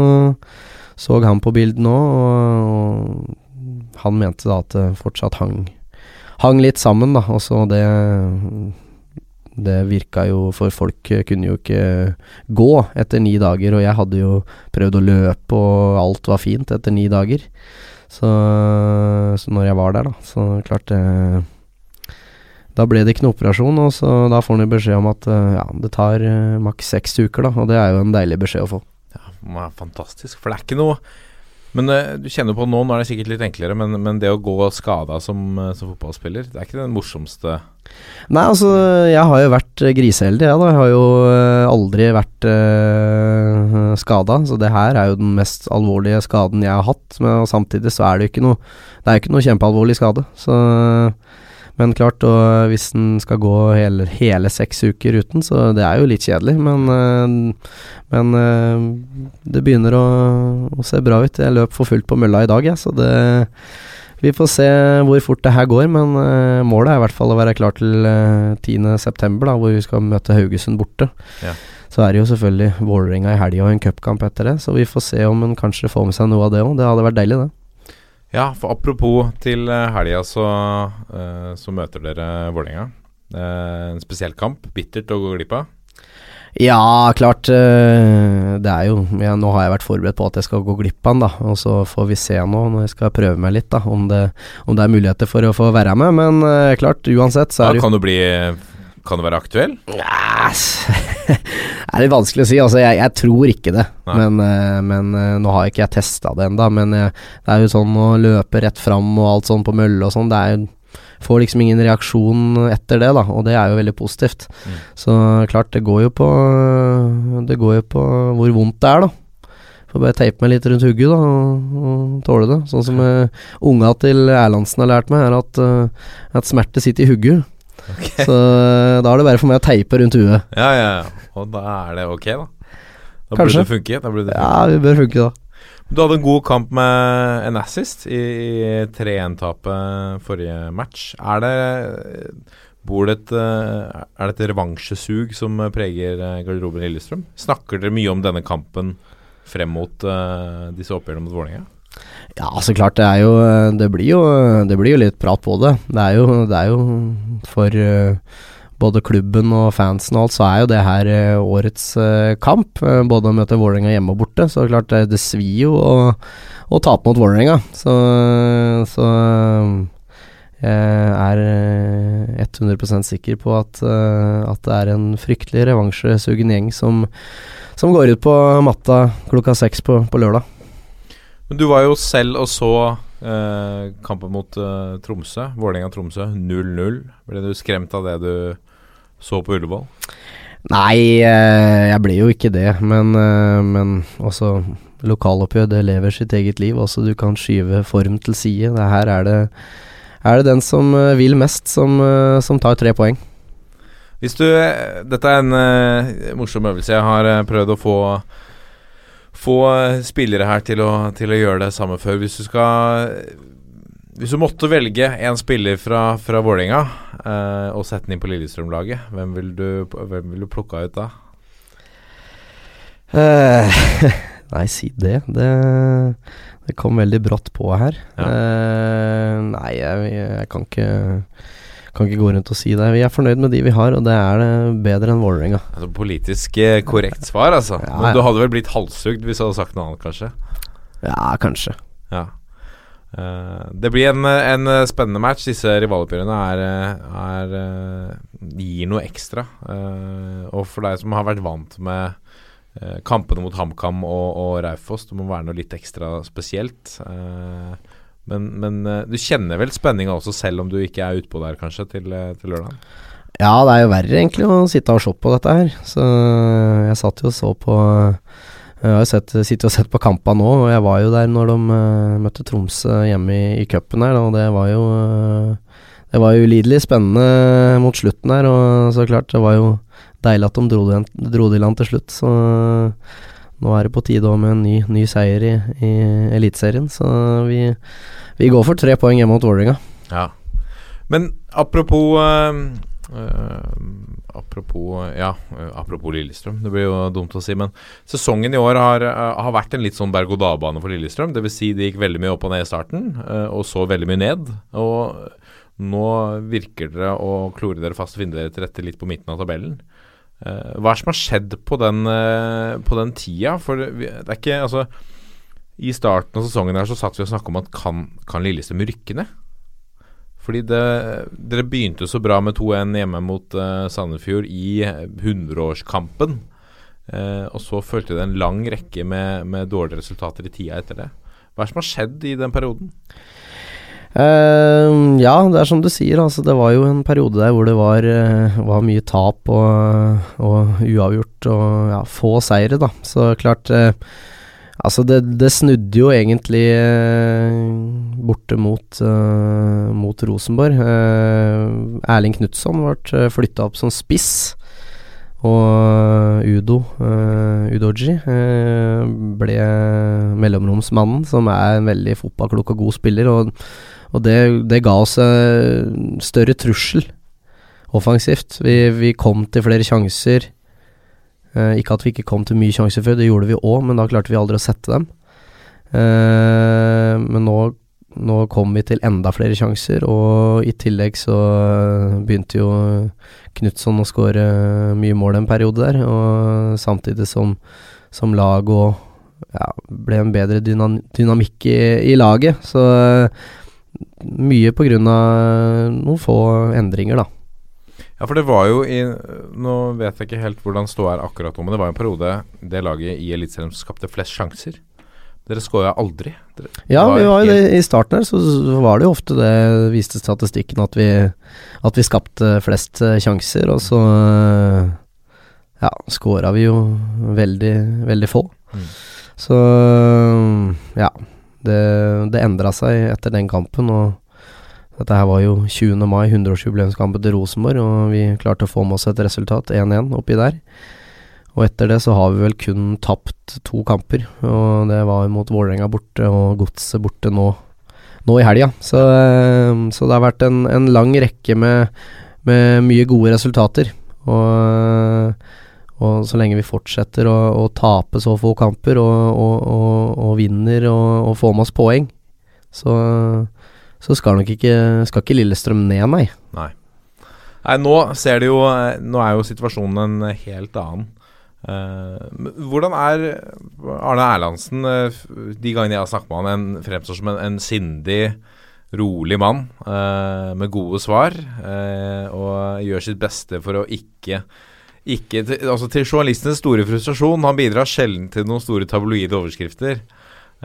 så han på bildene òg, og, og, han mente da at det fortsatt hang, hang litt sammen, da. Og så det det virka jo For folk kunne jo ikke gå etter ni dager, og jeg hadde jo prøvd å løpe, og alt var fint etter ni dager. Så, så når jeg var der, da, så klart det Da ble det ikke noe operasjon, og så da får han beskjed om at ja, det tar uh, maks seks uker, da, og det er jo en deilig beskjed å få.
Ja, fantastisk, for det er ikke noe men uh, du kjenner på nå, nå er det sikkert litt enklere, men, men det å gå skada som, uh, som, fotballspiller, det er ikke den morsomste
Nei, altså, jeg har jo vært griseheldig, jeg, da. Jeg har jo aldri vært uh, skada, så det her er jo den mest alvorlige skaden jeg har hatt. Men samtidig så er det jo ikke noe Det er jo ikke noe kjempealvorlig skade, så men klart, og hvis den skal gå hele, hele, seks uker uten, så det er jo litt kjedelig. Men, øh, men øh, det begynner å, å, se bra ut. Jeg løp for fullt på mølla i dag, jeg, så det Vi får se hvor fort det her går, men målet er i hvert fall å være klar til uh, 10.9., hvor vi skal møte Haugesund borte. Ja. Så er det jo selvfølgelig Vålerenga i helga og en cupkamp etter det, så vi får se om en kanskje får med seg noe av det òg. Det hadde vært deilig, det.
Ja, for apropos til eh, helga, så, uh, så møter dere Vålerenga. En spesiell kamp. Bittert å gå glipp av.
Ja, klart. Uh, det er jo ja, Nå har jeg vært forberedt på at jeg skal gå glipp av den, da. Og så får vi se nå, når jeg skal prøve meg litt, da, om det, om det er muligheter for å få være med. Men klart, uansett så er
det jo Kan du bli kan det være aktuell?
Yes. (laughs) det er litt vanskelig å si. Altså, jeg, jeg tror ikke det. Men, uh, men uh, nå har ikke jeg testa det ennå. Men uh, det er jo sånn å løpe rett fram og alt sånn på mølle og sånn. Det er jo Får liksom ingen reaksjon etter det, da, og det er jo veldig positivt. Mm. Så klart, det går jo på Det går jo på hvor vondt det er, da. Får bare teipe meg litt rundt hugget da, og, og tåle det. Sånn som uh, (laughs) unga til Erlandsen har lært meg, er at, uh, at smerte sitter i hugget. Okay. Så eh, da er det bare for meg å teipe rundt huet.
Ja, ja, ja. Og da er det ok, da. Da
Kanskje.
burde det funke. Da burde det
funke. Ja, vi bør funke, da.
Du hadde en god kamp med en assist i 3-1-tapet forrige match. Er det Bor det et, eh, er det et revansjesug som preger eh, garderoben i Lillestrøm? Snakker dere mye om denne kampen frem mot disse oppgjørene mot Vålerenga?
Ja, så klart. Det jo Det blir jo, det blir jo litt prat på det. Det er jo, det er jo for uh, både klubben og fansen og alt, så er jo det her uh, årets uh, kamp. både å møte Vålerenga hjemme og borte. Så klart det, det svir jo å, å tape mot Vålerenga. Så, så jeg er 100% sikker på at, at det er en fryktelig revansjesugen gjeng som, som går ut på matta klokka seks på, på lørdag.
Men du var jo selv og så eh, kampen mot eh, Tromsø, Vålerenga-Tromsø, 0-0. Ble du skremt av det du så på Ullevål?
Nei, eh, jeg ble jo ikke det, men, eh, men også lokaloppgjør, det lever sitt eget liv. Også du kan skyve form til side. Det her er det, er det den som eh, vil mest, som, eh, som tar tre poeng.
Hvis du Dette er en morsom øvelse. Jeg har prøvd å få få spillere her til å, til å gjøre det samme før. Hvis du skal Hvis du måtte velge en spiller fra, fra Vålerenga eh, og sette den inn på Lillestrøm-laget, hvem ville du, vil du plukka ut da?
Uh, (laughs) nei, si det. det. det. kom veldig brått på her. Ja. Uh, nei, jeg, jeg, kan ikke kan ikke gå rundt og si det. Vi er fornøyd med de vi har, og det er det bedre enn Vålerenga.
Altså, politisk eh, korrekt svar, altså. Ja, Men du hadde vel blitt halshugd hvis du hadde sagt noe annet, kanskje?
Ja, kanskje.
Ja. Uh, det blir en, en spennende match. Disse rivaloppgjørene er, er, uh, gir noe ekstra. Uh, og for deg som har vært vant med kampene mot HamKam og, og Raufoss, det må være noe litt ekstra spesielt. Men, men, du kjenner vel spenninga også, selv om du ikke er utpå der kanskje til, til lørdag?
Ja, det er jo verre egentlig å sitte og se på dette her. Så jeg satt jo og så på jeg har jo sett, sittet og sett på kampene nå, og jeg var jo der når de møtte Tromsø hjemme i, i cupen her, og det var jo Det var jo ulidelig spennende mot slutten her, og så klart, det var jo deilig at de dro dro det i land til slutt. Så nå er det på tide med en ny, ny seier i, i Eliteserien, så vi, vi, går for tre poeng hjemme mot Vålerenga.
Ja. Men apropos apropos Ja, apropos Lillestrøm. Det blir jo dumt å si, men sesongen i år har, eh, har vært en litt sånn berg-og-dal-bane for Lillestrøm. Dvs. Si det gikk veldig mye opp og ned i starten, eh, og så veldig mye ned. Og nå virker dere å klore dere fast og finne dere til rette litt på midten av tabellen. Eh, hva er det som har skjedd på den, på den tida? For det er ikke Altså, i starten av sesongen her så satt vi og snakka om at kan, kan Lillestrøm rykke ned? Fordi det, dere begynte så bra med 2-1 hjemme mot uh, Sandefjord i 100-årskampen. Uh, og så fulgte det en lang rekke med, med, dårlige resultater i tida etter det. Hva er det som har skjedd i den perioden?
Uh, ja, det er som du sier. Altså, det var jo en periode der hvor det var, var mye tap og, og uavgjort og ja, få seire, da. Så klart Altså, det, det, snudde jo egentlig eh, borte mot, mot Rosenborg. Erling Knutson ble uh, flytta opp som spiss. Og Udo, uh, Udoji, uh, ble mellomromsmannen, som er en veldig fotballklok og god spiller. Og, og det, det, ga oss større trussel offensivt. Vi, vi kom til flere sjanser. Eh, ikke at vi ikke kom til mye sjanser før, det gjorde vi òg, men da klarte vi aldri å sette dem. Eh, men nå, nå, kom vi til enda flere sjanser, og i tillegg så begynte jo Knutson å skåre mye mål en periode der, og samtidig som, som lag og ja, ble en bedre dynamikk i, i laget. Så uh, mye av noen få endringer, da.
Ja, for det var jo i Nå vet jeg ikke helt hvordan ståa er akkurat nå, men det var en periode det laget i Eliteserien som skapte flest sjanser. Dere skåra aldri. Dere
ja, var vi var jo det i starten her, så var det jo ofte det, viste statistikken, at vi, at vi skapte flest uh, sjanser. Og så uh, ja, skåra vi jo veldig, veldig få. Mm. Så ja. Det, det endra seg etter den kampen, og dette her var jo 20. mai, 100-årsjubileumskampen til Rosenborg, og vi klarte å få med oss et resultat, 1-1, oppi der. Og etter det så har vi vel kun tapt to kamper, og det var mot Vålerenga borte og Godset borte nå, nå i helga. Så, så, det har vært en, en lang rekke med, med, mye gode resultater. Og, og, så lenge vi fortsetter å, å tape så få kamper og, og, og vinner og, får med oss poeng, så så skal nok ikke, skal ikke Lillestrøm ned, nei.
nei. Nei, nå ser det jo Nå er jo situasjonen en helt annen. Uh, hvordan er Arne Erlandsen uh, De gangene jeg har snakket med han, en, fremstår som en, en sindig, rolig mann uh, med gode svar. og gjør sitt beste for å ikke ikke til, altså til journalistenes store frustrasjon. Han bidrar sjelden til noen store tabloide overskrifter.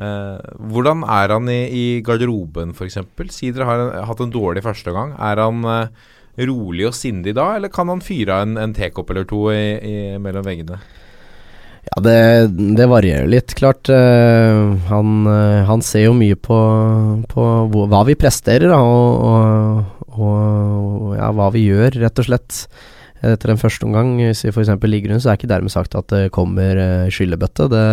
Eh, hvordan er han i, i garderoben, f.eks.? Si dere har hatt en dårlig første gang. Er han eh, rolig og sindig da, eller kan han fyre av en, en tekopp eller to i, i, mellom veggene?
Ja, det, det varierer litt, klart. Uh, han, han, ser jo mye på, på hva vi presterer, da, og, og, og ja, hva vi gjør, rett og slett etter en første omgang, hvis vi f.eks. ligger under, så er ikke dermed sagt at det kommer uh, skyllebøtte. Det,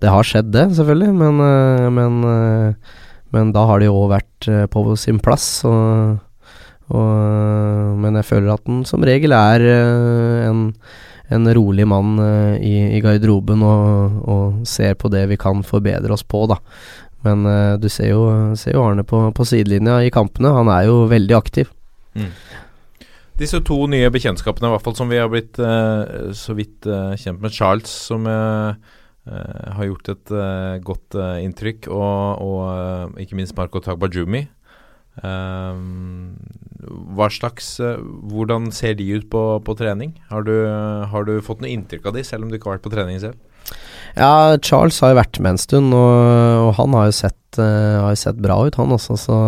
det, har skjedd, det, selvfølgelig, men, uh, men, uh, men, da har det jo òg vært på sin plass. Og, og, men jeg føler at den som regel er en, en, rolig mann i, i, garderoben og, og, ser på det vi kan forbedre oss på, da. Men du ser jo, ser jo Arne på, på sidelinja i kampene. Han er jo veldig aktiv. Mm.
Disse to nye bekjentskapene, i hvert fall som vi har blitt uh, så vidt uh, kjent med. Charles, som uh, har gjort et godt inntrykk. Og, og ikke minst Marco Tagbajumi. Hva slags Hvordan ser de ut på, på trening? Har du, har du fått noe inntrykk av de, selv om du ikke har vært på trening selv?
Ja, Charles har jo vært med en stund, og, og han har jo, sett, har sett bra ut, han også. Så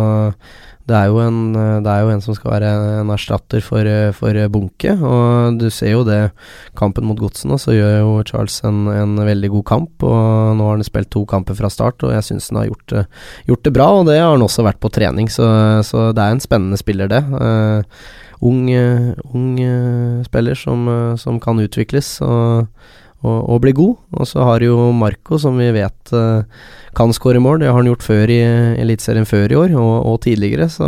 det er en, eh, det er jo en som skal være en erstatter for, eh, for Bunke. Og du ser jo det, kampen mot Godsen, og så gjør jo Charles en, en veldig god kamp. Og nå har han spilt to kamper fra start, og jeg syns han har gjort det, gjort det bra. Og det har han også vært på trening, så, så det er en spennende spiller, det. Uh, ung uh, ung eh, spiller som, eh, som kan utvikles. og og, og bli god. Og så har jo Marco, som vi vet eh, kan skåre mål. Det har han gjort før i Eliteserien før i år, og, og tidligere. Så,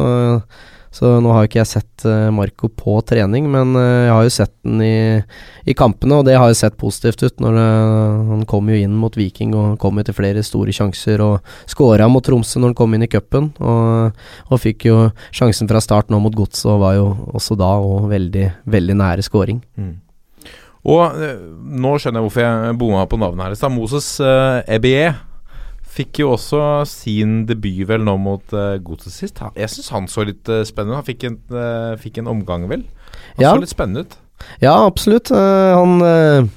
så nå har ikke jeg sett eh, Marco på trening, men eh, jeg har jo sett den i, i kampene, og det har jo sett positivt ut. Det, Han kom jo inn mot Viking og kom jo til flere store sjanser, og skåra mot Tromsø når han kom inn i cupen. Og, og fikk jo sjansen fra start nå mot Godset, og var jo også da og veldig, veldig nære skåring.
Og eh, nå skjønner jeg hvorfor jeg bomma på navnet her. Moses uh, Ebie fikk jo også sin debut vel nå mot uh, Godset sist. Jeg syns han så litt uh, spennende ut. Han fikk en, uh, fikk en omgang, vel. Han
Ja.
så litt spennende ut.
Ja, absolutt. Eh, han eh,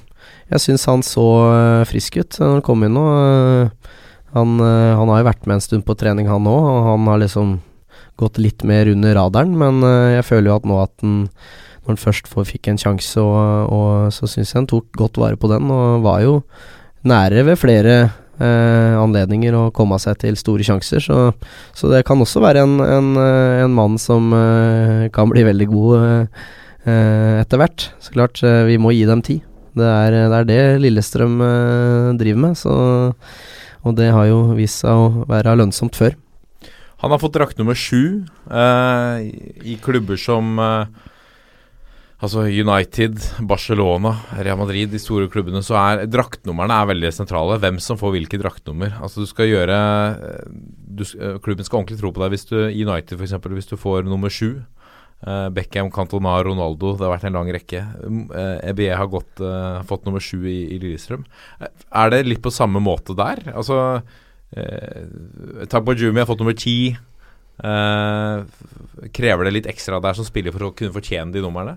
Jeg syns han så eh, frisk ut når han kom inn nå. Eh, han, eh, han har jo vært med en stund på trening, han òg, og han har liksom gått litt mer under radaren, men eh, jeg føler jo at nå at han når han først fikk en sjanse, og, og så syns jeg han tok godt vare på den, og var jo nære ved flere eh, anledninger å komme seg til store sjanser. Så, så det kan også være en, en, en mann som eh, kan bli veldig god eh, eh, etter hvert. Så klart, eh, vi må gi dem tid. Det er det, er det Lillestrøm eh, driver med, så, og det har jo vist seg å være lønnsomt før.
Han har fått drakt nummer sju i klubber som eh, Altså United, Barcelona, Real Madrid, de store klubbene, så er draktnumrene er veldig sentrale. Hvem som får hvilket draktnummer. Altså du skal gjøre eh, du, eh, Klubben skal ordentlig tro på deg hvis du United f.eks. hvis du får nummer sju. Eh, Beckham, Cantona, Ronaldo. Det har vært en lang rekke. EBE har gått, fått nummer sju i, i Lillestrøm. Er det litt på samme måte der? Altså eh, Jumi har fått nummer ti. Eh, krever det litt ekstra der som spiller for å kunne fortjene de numrene?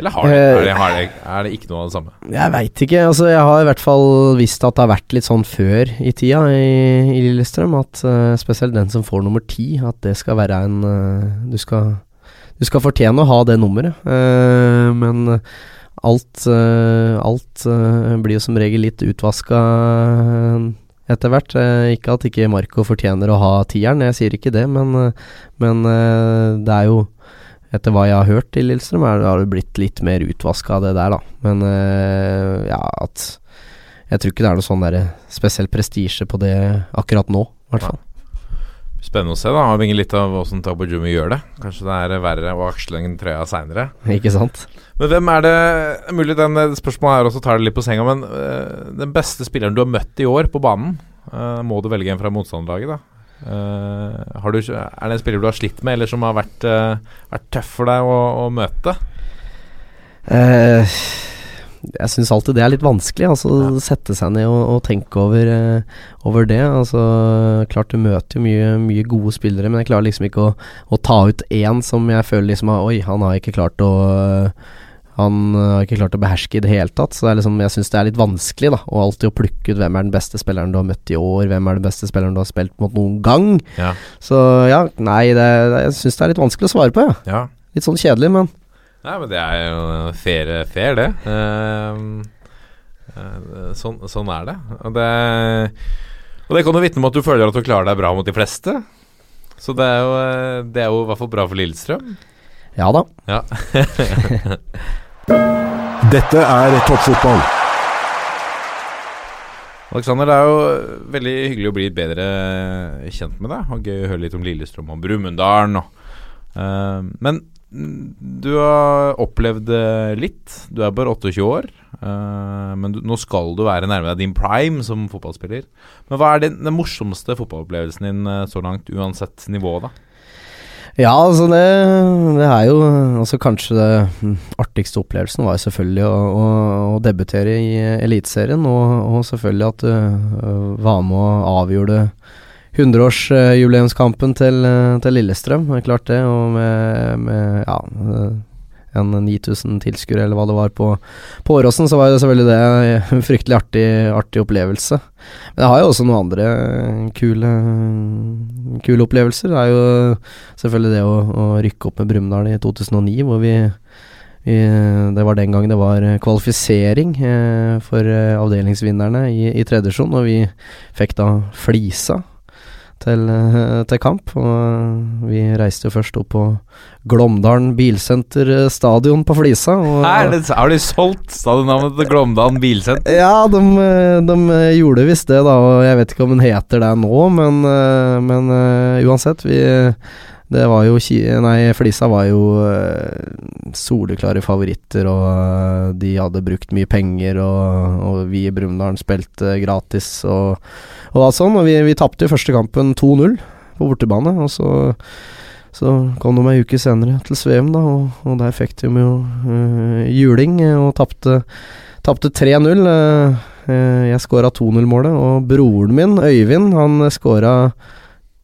Eller har det,
Eh,
er, det, har det, er det ikke noe av det samme?
Jeg veit ikke. Altså, jeg har i hvert fall visst at det har vært litt sånn før i tida i, i Lillestrøm. At uh, spesielt den som får nummer ti, at det skal være en uh, du, skal, du skal fortjene å ha det nummeret. Uh, men alt, alt blir jo som regel litt utvaska etter hvert. Eh, ikke at ikke Marco fortjener å ha tieren, jeg sier ikke det, men, eh, men eh, det er jo etter hva jeg har hørt til Lillestrøm, har det blitt litt mer utvaska av det der, da. Men ja, at Jeg tror ikke det er noe sånn der spesiell prestisje på det akkurat nå, i hvert fall.
Spennende å se, da. Avhengig litt av åssen Tagbajumi gjør det. Kanskje det er verre å aksle den trøya seinere. (laughs)
Ikke sant?
Men hvem er det Mulig den eh, spørsmålet her også tar det litt på senga, men uh, den beste spilleren du har møtt i år på banen, uh, må du velge en fra motstanderlaget, da? Uh, har du, er det en spiller du har slitt med, eller som har vært, vært tøff for deg å, å møte?
Jeg syns alltid det er litt vanskelig, altså sette seg ned og, og tenke over, over det. Altså, klart du møter jo mye, mye gode spillere, men jeg klarer liksom ikke å, å ta ut én som jeg føler liksom har- Oi, han har ikke klart å han har ikke klart å beherske i det hele tatt, så det liksom, jeg syns det er litt vanskelig da å alltid å plukke ut hvem er den beste spilleren du har møtt i år, hvem er den beste spilleren du har spilt mot noen gang.
Ja.
Så ja, nei, det, jeg syns det er litt vanskelig å svare på, ja.
ja.
Litt sånn kjedelig, men
Nei, men det er jo fair, fair det. Uh, uh, sånn, sånn er det. Og, det. og det kan jo vitne om at du føler at du klarer deg bra mot de fleste. Så det er jo, eh, det er jo i hvert fall bra for Lillestrøm.
ja da.
Ja. (laughs) (laughs)
Dette er toppfotball.
Alexander, det er jo veldig hyggelig å bli bedre kjent med deg. Og gøy å høre litt om Lillestrøm og Brumunddal. eh, men mm, du har opplevd eh, litt. Du er bare 28 år. Uh, men du, nå skal du være nærme deg din prime som fotballspiller. Men hva er den, den morsomste fotballopplevelsen din eh, så langt, uansett nivå, da?
Ja, altså det, det er jo altså Kanskje det artigste opplevelsen var selvfølgelig å, å, å debutere i Eliteserien, og, og selvfølgelig at du øh, var med og avgjorde 100-årsjubileumskampen til, øh, til Lillestrøm. Det er klart det, og med, med ja, øh, en 9000 tilskuere eller hva det var på, på Åråsen, så var det selvfølgelig det en fryktelig artig, artig opplevelse. Men jeg har jo også noen andre kule, kule opplevelser. Det er jo selvfølgelig det å, å rykke opp med Brumunddal i 2009, hvor vi, vi det var den gang det var kvalifisering eh, for eh, avdelingsvinnerne i, i tredje divisjon, og vi fikk da Flisa til, eh, til, kamp. Og vi reiste jo først opp på Glåmdalen Bilsenter eh, stadion på Flisa.
Er har de solgt stadionnavnet til Glåmdalen Bilsenter?
Ja, de, eh, de gjorde visst det, da. Og jeg vet ikke om den heter det nå, men, men uansett. Vi det var jo Nei, Flisa var jo uh, soleklare favoritter, og uh, de hadde brukt mye penger, og, og vi i Brumunddal spilte gratis og, og alt sånn. Og vi, vi tapte jo første kampen 2-0 på bortebane, og så, så kom de ei uke senere til Sveum, da, og, og der fikk de jo uh, juling og tapte, tapte 3-0. jeg skåra 2-0-målet, og broren min, Øyvind, han skåra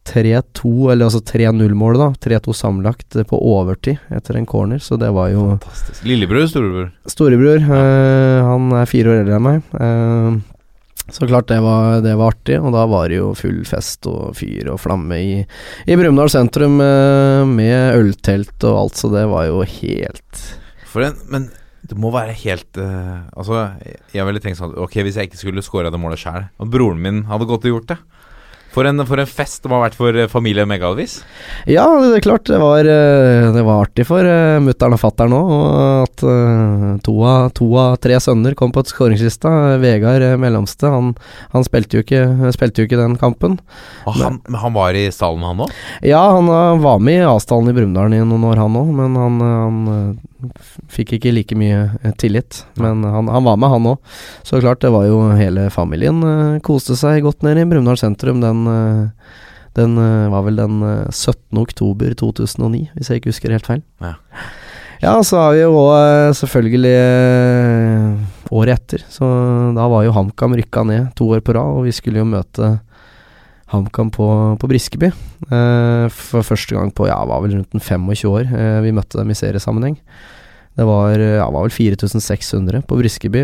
3-2, eller altså 3-0-målet, da. 3-2 sammenlagt på overtid etter en corner, så det var jo
Fantastisk. Lillebror, storebror?
Storebror. Øh, han er fire år eldre enn meg. Uh, så klart det var, det var, artig, og da var det jo full fest og fyr og flamme i, i Brumunddal sentrum uh, med øltelt og alt, så det var jo helt
For en, Men det må være helt uh, Altså, jeg ville tenkt sånn Ok, hvis jeg ikke skulle scora det målet sjæl, og broren min hadde gått og gjort det for en, for en, fest det må ha vært for eh, familie Megalvis.
Ja, det er klart. Det var, eh, det var artig for uh, mutter'n og fatter'n òg. At to, av, to, av, tre sønner kom på skåringslista. Vegard mellomste, han, han spilte, jo ikke, spilte, jo ikke, den kampen.
Og han, men, han var i stallen, han òg?
Ja, han var med i A-stallen i Brumunddal i noen år, han òg. Men han, han Fikk ikke like mye eh, tillit, men han, han var med, han òg. Så klart, det var jo hele familien uh, koste seg godt nede i Brumunddal sentrum. Den, uh, den uh, var vel den 17. oktober 2009, hvis jeg ikke husker helt feil.
Ja,
ja så har vi jo òg selvfølgelig året etter. Så da var jo HamKam rykka ned to år på rad, og vi skulle jo møte HamKam på, på Briskeby. for første gang på ja, var vel rundt 25 år vi møtte dem i seriesammenheng. Det var, ja, var vel 4600 på Briskeby.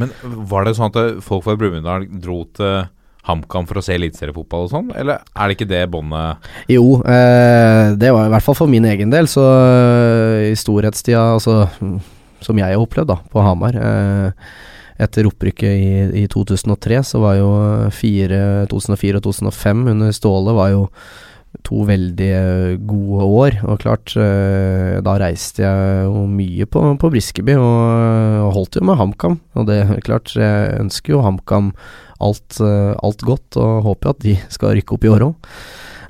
Men var det sånn at folk fra Brumunddal dro til HamKam for å se eliteseriefotball og sånn, eller er det ikke det båndet
Jo, eh, det var i hvert fall for min egen del, så eh, i storhetstida, altså som jeg har opplevd da, på Hamar eh, Etter opprykket i, i, 2003, så var jo 4, 2004 og 2005 under Ståle var jo to veldig eh, gode år. Og klart, eh, da reiste jeg jo mye på, på Briskeby, og, holdt jo med HamKam. Og det er (laughs) klart, jeg ønsker jo HamKam alt, eh, alt, godt, og håper at de (laughs) skal rykke opp i år òg.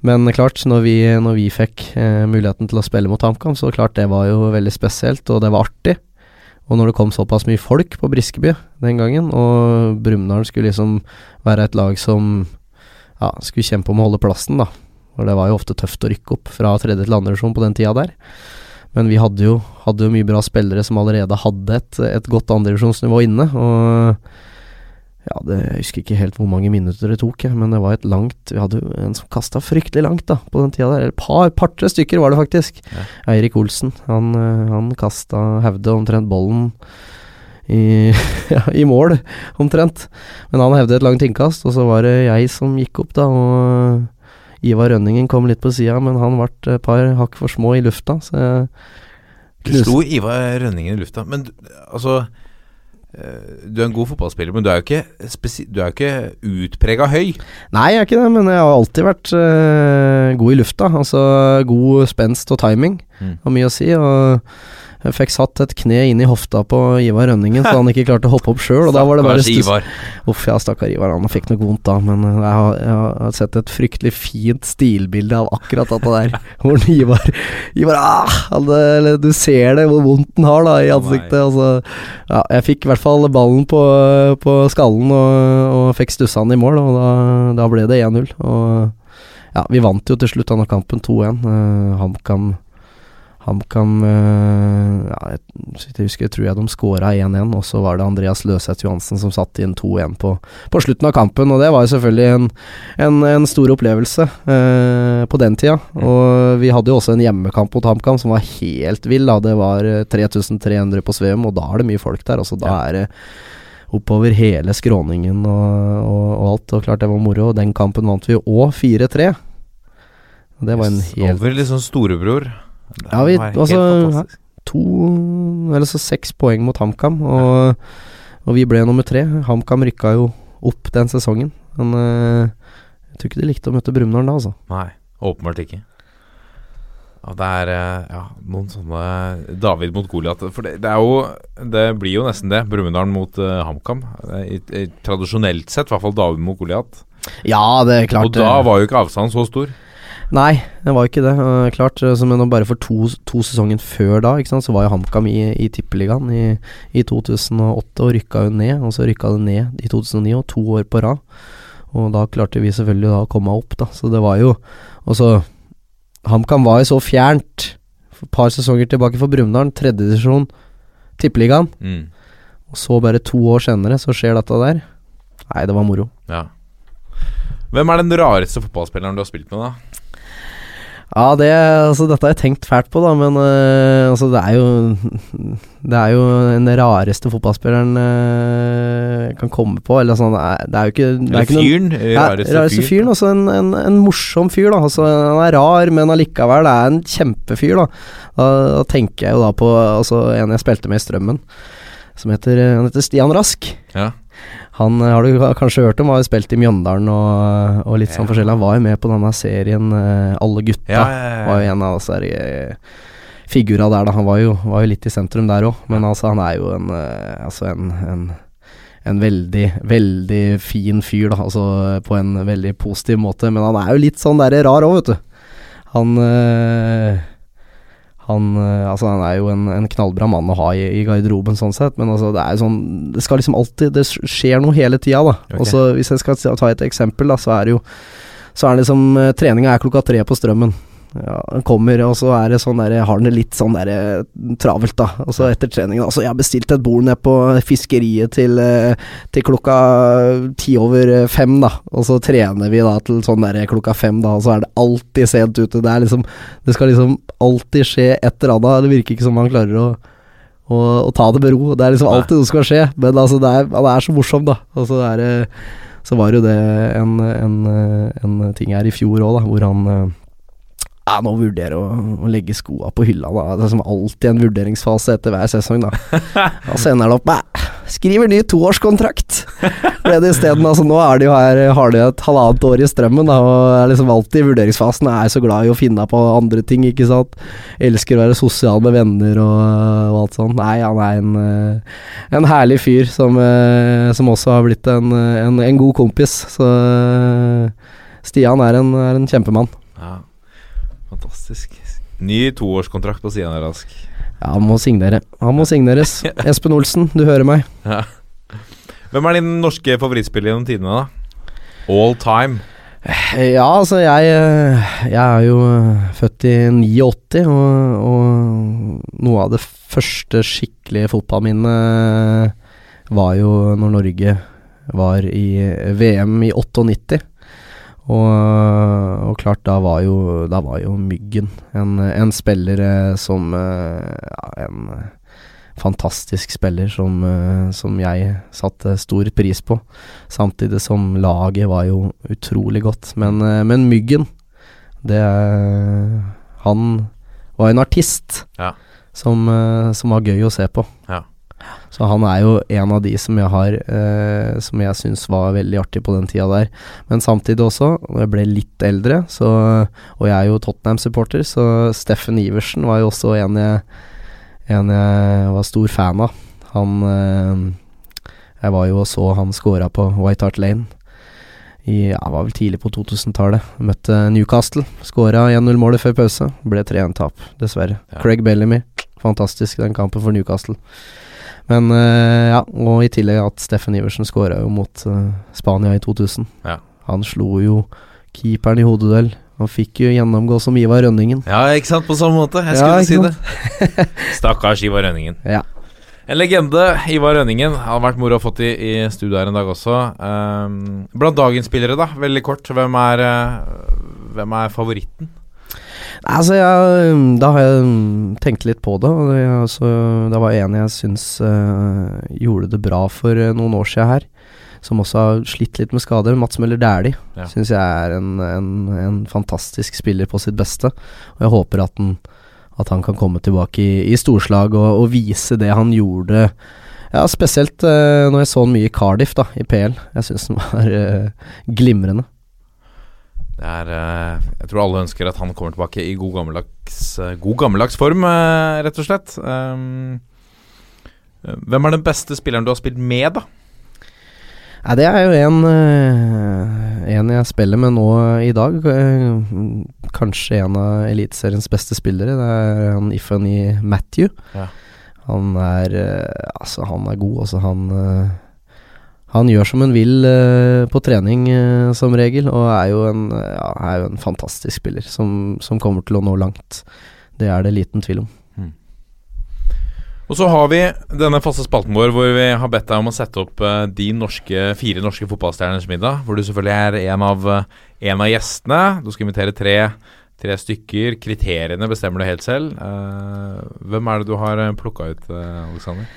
Men klart, når vi, når vi fikk eh, muligheten til å spille mot HamKam, så klart det var jo veldig spesielt, og det var artig. Og når det kom såpass mye folk på Briskeby den gangen, og Brumunddal skulle liksom være et lag som ja, skulle kjempe om å holde plassen, da, for det var jo ofte tøft å rykke opp fra tredje til andre divisjon på den tida der. Men vi hadde jo, hadde jo, mye bra spillere som allerede hadde et, et godt andredivisjonsnivå inne. Og ja, det, jeg husker ikke helt hvor mange minutter det tok, men det var et langt Vi hadde en som kasta fryktelig langt da, på den tida der. Et par, par-tre stykker var det faktisk. Ja. Eirik Olsen. Han, han kasta Hevde omtrent bollen i, (laughs) ja, i mål, omtrent. Men han hevde et langt innkast, og så var det jeg som gikk opp, da. og Ivar Rønningen kom litt på sida, men han ble et par hakk for små i lufta. Så jeg
du slo Ivar Rønningen i lufta, men altså eh, du er en god fotballspiller, men du er jo ikke, du ikke utprega høy.
Nei, jeg er ikke det, men jeg har alltid vært øh, god i lufta. Altså god spenst og timing mm. har mye å si. Og jeg fikk satt et kne inn i hofta på Ivar Rønningen, så han ikke klarte å hoppe opp sjøl. Og da var det bare
Ivar.
Uff, ja, stakkar Ivar. Han fikk noe vondt da, men jeg har, jeg har, sett et fryktelig fint stilbilde av akkurat dette der. (laughs) Hvor Ivar Ivar ah, alle, Du ser det, hvor vondt den har da i ansiktet. Altså, ja, jeg fikk i hvert fall ballen på, på skallen og, og fikk stussa han i mål, og da, da ble det 1-0. Og Ja, vi vant jo til slutt denne kampen 2-1. Uh, HamKam HamKam uh, ja, jeg, jeg husker, tror jeg de skåra 1-1, og så var det Andreas Løseth Johansen som satte inn 2-1 på, på slutten av kampen, og det var jo selvfølgelig en, en, en stor opplevelse eh, på den tida. Og vi hadde jo også en hjemmekamp mot HamKam som var helt vill. Da. Det var 3300 på Sveum, og da er det mye folk der. Altså, da er det oppover hele skråningen og, og, og alt. Og klart det var moro. Og den kampen vant vi òg 4-3. Og Det var en helt
Over sånn storebror.
Ja, vi- altså, to Eller så seks poeng mot HamKam, og, og vi ble nummer tre. HamKam rykka jo opp den sesongen, men uh, jeg tror ikke de likte å møte Brumunddal da, altså.
Nei, åpenbart ikke. Og det er eh, ja, noen sånne David mot Goliat. For det, det er jo Det blir jo nesten det. Brumunddal mot uh, HamKam. Tradisjonelt sett, i hvert fall David mot Goliat.
Ja, det er klart
Og da var jo ikke avstanden så stor.
Nei, det var jo ikke det. Uh, klart, eh, men bare for to, to sesonger før da, sant, så var jo HamKam i, i Tippeligaen i, i 2008 og rykka jo ned. Og så rykka det ned i 2009, og to år på rad. Og da klarte vi selvfølgelig da å komme opp, da. Så det var jo Og så HamKam var jo så fjernt et par sesonger tilbake for Brumunddal. Tredjedivisjon, Tippeligaen.
Mm.
Og så bare to år senere så skjer dette der. Nei, det var moro.
Ja. Hvem er den rareste fotballspilleren du har spilt med, da?
Ja, det, altså, dette har jeg tenkt fælt på, da, men uh, altså, det er jo Det er jo den rareste fotballspilleren uh, kan komme på. Eller sånn, det er, jo ikke det er
Eller
fyren. noen-
fyren?
Ja,
Rareste,
rareste
fyr?
fyren. Også en, en, en morsom fyr, da. Altså, han er rar, men allikevel er en kjempefyr, da. da. Da tenker jeg jo da på altså, en jeg spilte med i Strømmen, som heter, heter Stian Rask.
Ja.
Han eh, har du kanskje hørt om, har jo spilt i Mjøndalen og, og litt sånn
Ja.
forskjellig. Han var jo med på denne serien eh, Alle gutta.
Ja, ja, ja.
Var jo en av disse der figura der, da. Han var jo, var jo litt i sentrum der òg, men altså, han er jo en eh, Altså en, en en veldig, veldig fin fyr, da. Altså på en veldig positiv måte. Men han er jo litt sånn der rar òg, vet du. Han eh, han, eh, altså han er jo en, en knallbra mann å ha i, i garderoben, sånn sett, men altså det er sånn Det skal liksom alltid Det skjer noe hele tida, da.
Okay.
Og så Hvis jeg skal ta et eksempel, da, så er det jo Så er det liksom eh, Treninga er klokka tre på Strømmen. Ja, han kommer, og så er det sånn der, har han det litt sånn der eh, travelt, da. Og så etter treningen Altså, jeg har bestilt et bord nede på fiskeriet til, eh, til klokka ti over eh, fem, da. Og så trener vi da til sånn der klokka fem, da, og så er det alltid sent ute. Det er liksom Det skal liksom alltid skje et eller annet. Det virker ikke som han klarer å å, å ta det med ro. Det er liksom alltid noe som skal skje, men altså det er, han er så morsom, da. Og så er det Så var jo det en, en, en ting her i fjor òg, da, hvor han ja, nå vurderer å, å legge skoa på hylla, da. Det er som alltid en vurderingsfase etter hver sesong, da. (laughs) Og så ender det opp med Skriver ny toårskontrakt! Ble det isteden. Altså, nå er de jo her, har de et halvannet år i strømmen, da, og er liksom alltid i vurderingsfasen. Jeg Er så glad i å finne på andre ting, ikke sant. Elsker å være sosial med venner og, og alt sånt. Nei, han er en, eh, en herlig fyr som, eh, som også har blitt en, en, en god kompis. Så eh, Stian er en, er en kjempemann.
ja. Fantastisk. Ny toårskontrakt på Stian Rask.
Ja, han må signere. Han må signeres. (laughs) Espen Olsen, du hører meg.
Ja. Hvem er din norske favorittspiller gjennom tidene, da? All time.
Ja, altså jeg eh, Jeg er jo eh, født i 89, og, og noe av det første skikkelige fotballminnet var jo når Norge var i VM i 98. Og, og klart, da var jo, da var jo Myggen en, en spiller eh, som eh, ja, En fantastisk spiller som, eh, som jeg satte stor pris på. Samtidig som laget var jo utrolig godt. Men, eh, men Myggen, det Han var en artist
Ja.
som, eh, som var gøy å se på.
Ja.
Så han er jo en av de som jeg har eh, Som jeg syns var veldig artig på den tida der. Men samtidig også, når jeg ble litt eldre, så Og jeg er jo Tottenham-supporter, så Steffen Iversen var jo også en jeg, en jeg var stor fan av. Han eh, Jeg var jo og så han scora på White Hart Lane. I, ja, var vel tidlig på 2000-tallet. Møtte Newcastle. Skåra 1-0-målet før pause. Ble 3-1-tap, dessverre.
Ja.
Craig Bellamy. Fantastisk den kampen for Newcastle. Men eh, ja, og i tillegg at Steffen Iversen skåra jo mot eh, Spania i 2000.
Ja.
Han slo jo keeperen i hodeduell. Han fikk jo gjennomgå som Ivar Rønningen.
Ja, ikke sant? På samme måte. Jeg
Ja,
si det. (laughs) Stakkars Ivar Rønningen.
Ja.
En legende, Ivar Rønningen. Har vært moro å få i, i studio her en dag også. Um, blant dagens spillere, da, veldig kort. Hvem er, eh, hvem er favoritten?
Altså, jeg, da har jeg tenkt litt på det. Og det, altså, det var en jeg syns uh, gjorde det bra for eh, noen år siden her. Som også har slitt litt med skader. Mats Møller Dæhlie
Ja.
syns jeg er en, en, en fantastisk spiller på sitt beste. Og jeg håper at, den, at han kan komme tilbake i, i storslag og, og vise det han gjorde. Ja, Spesielt uh, når jeg så han mye i Cardiff, da, i PL. Jeg syns han var uh, glimrende.
Det er, eh, jeg tror alle ønsker at han kommer tilbake i god gammeldags, eh, god gammeldags form, eh, rett og slett. Hvem er den beste spilleren du har spilt med, da?
Ja, det er jo en, en jeg spiller med nå i dag. Kanskje en av Eliteseriens beste spillere. Det er han Ifani Matthew.
Ja.
Han er Altså, han er god. Altså, han Han gjør som han vil uh, på trening, uh, som regel, og er jo en, ja, er jo en fantastisk spiller som, som kommer til å nå langt. Det er det liten tvil om.
Og så har vi denne faste spalten vår hvor vi har bedt deg om å sette opp uh, de norske, fire norske fotballstjerners middag. Hvor du selvfølgelig er en av, en av gjestene. Du skal invitere tre, tre stykker. Kriteriene bestemmer du helt selv. Hvem er det du har plukka ut, Alexander?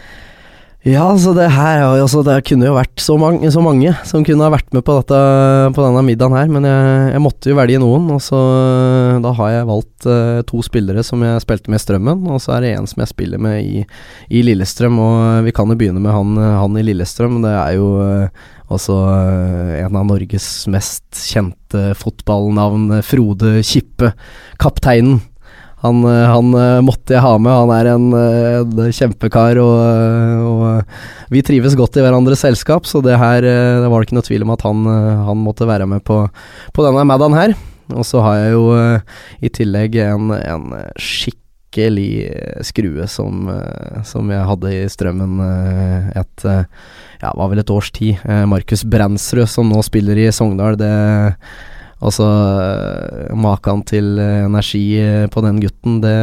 Ja, så det her er altså, Det kunne jo vært så mange, så mange som kunne ha vært med på, dette, på denne middagen her, men jeg, jeg måtte jo velge noen. Og så Da har jeg valgt uh, to spillere som jeg spilte med i Strømmen, og så er det en som jeg spiller med i, i Lillestrøm. Og vi kan jo begynne med han, han i Lillestrøm. Det er jo eh, også eh, en av Norges mest kjente fotballnavn, eh, Frode Kippe. Kapteinen. Han, eh, han eh, måtte jeg ha med. Han er en, eh, en kjempekar, og, og vi trives godt i hverandres selskap, så det her Det var det ikke noe tvil om at han, han måtte være med på, på denne Maddan her. Og så har jeg jo i tillegg en, en skikkelig skrue som, som jeg hadde i strømmen et Ja, var vel et års tid. Markus Brandsrud, som nå spiller i Sogndal. Det Altså, maken til øh, energi øh, på den gutten, det,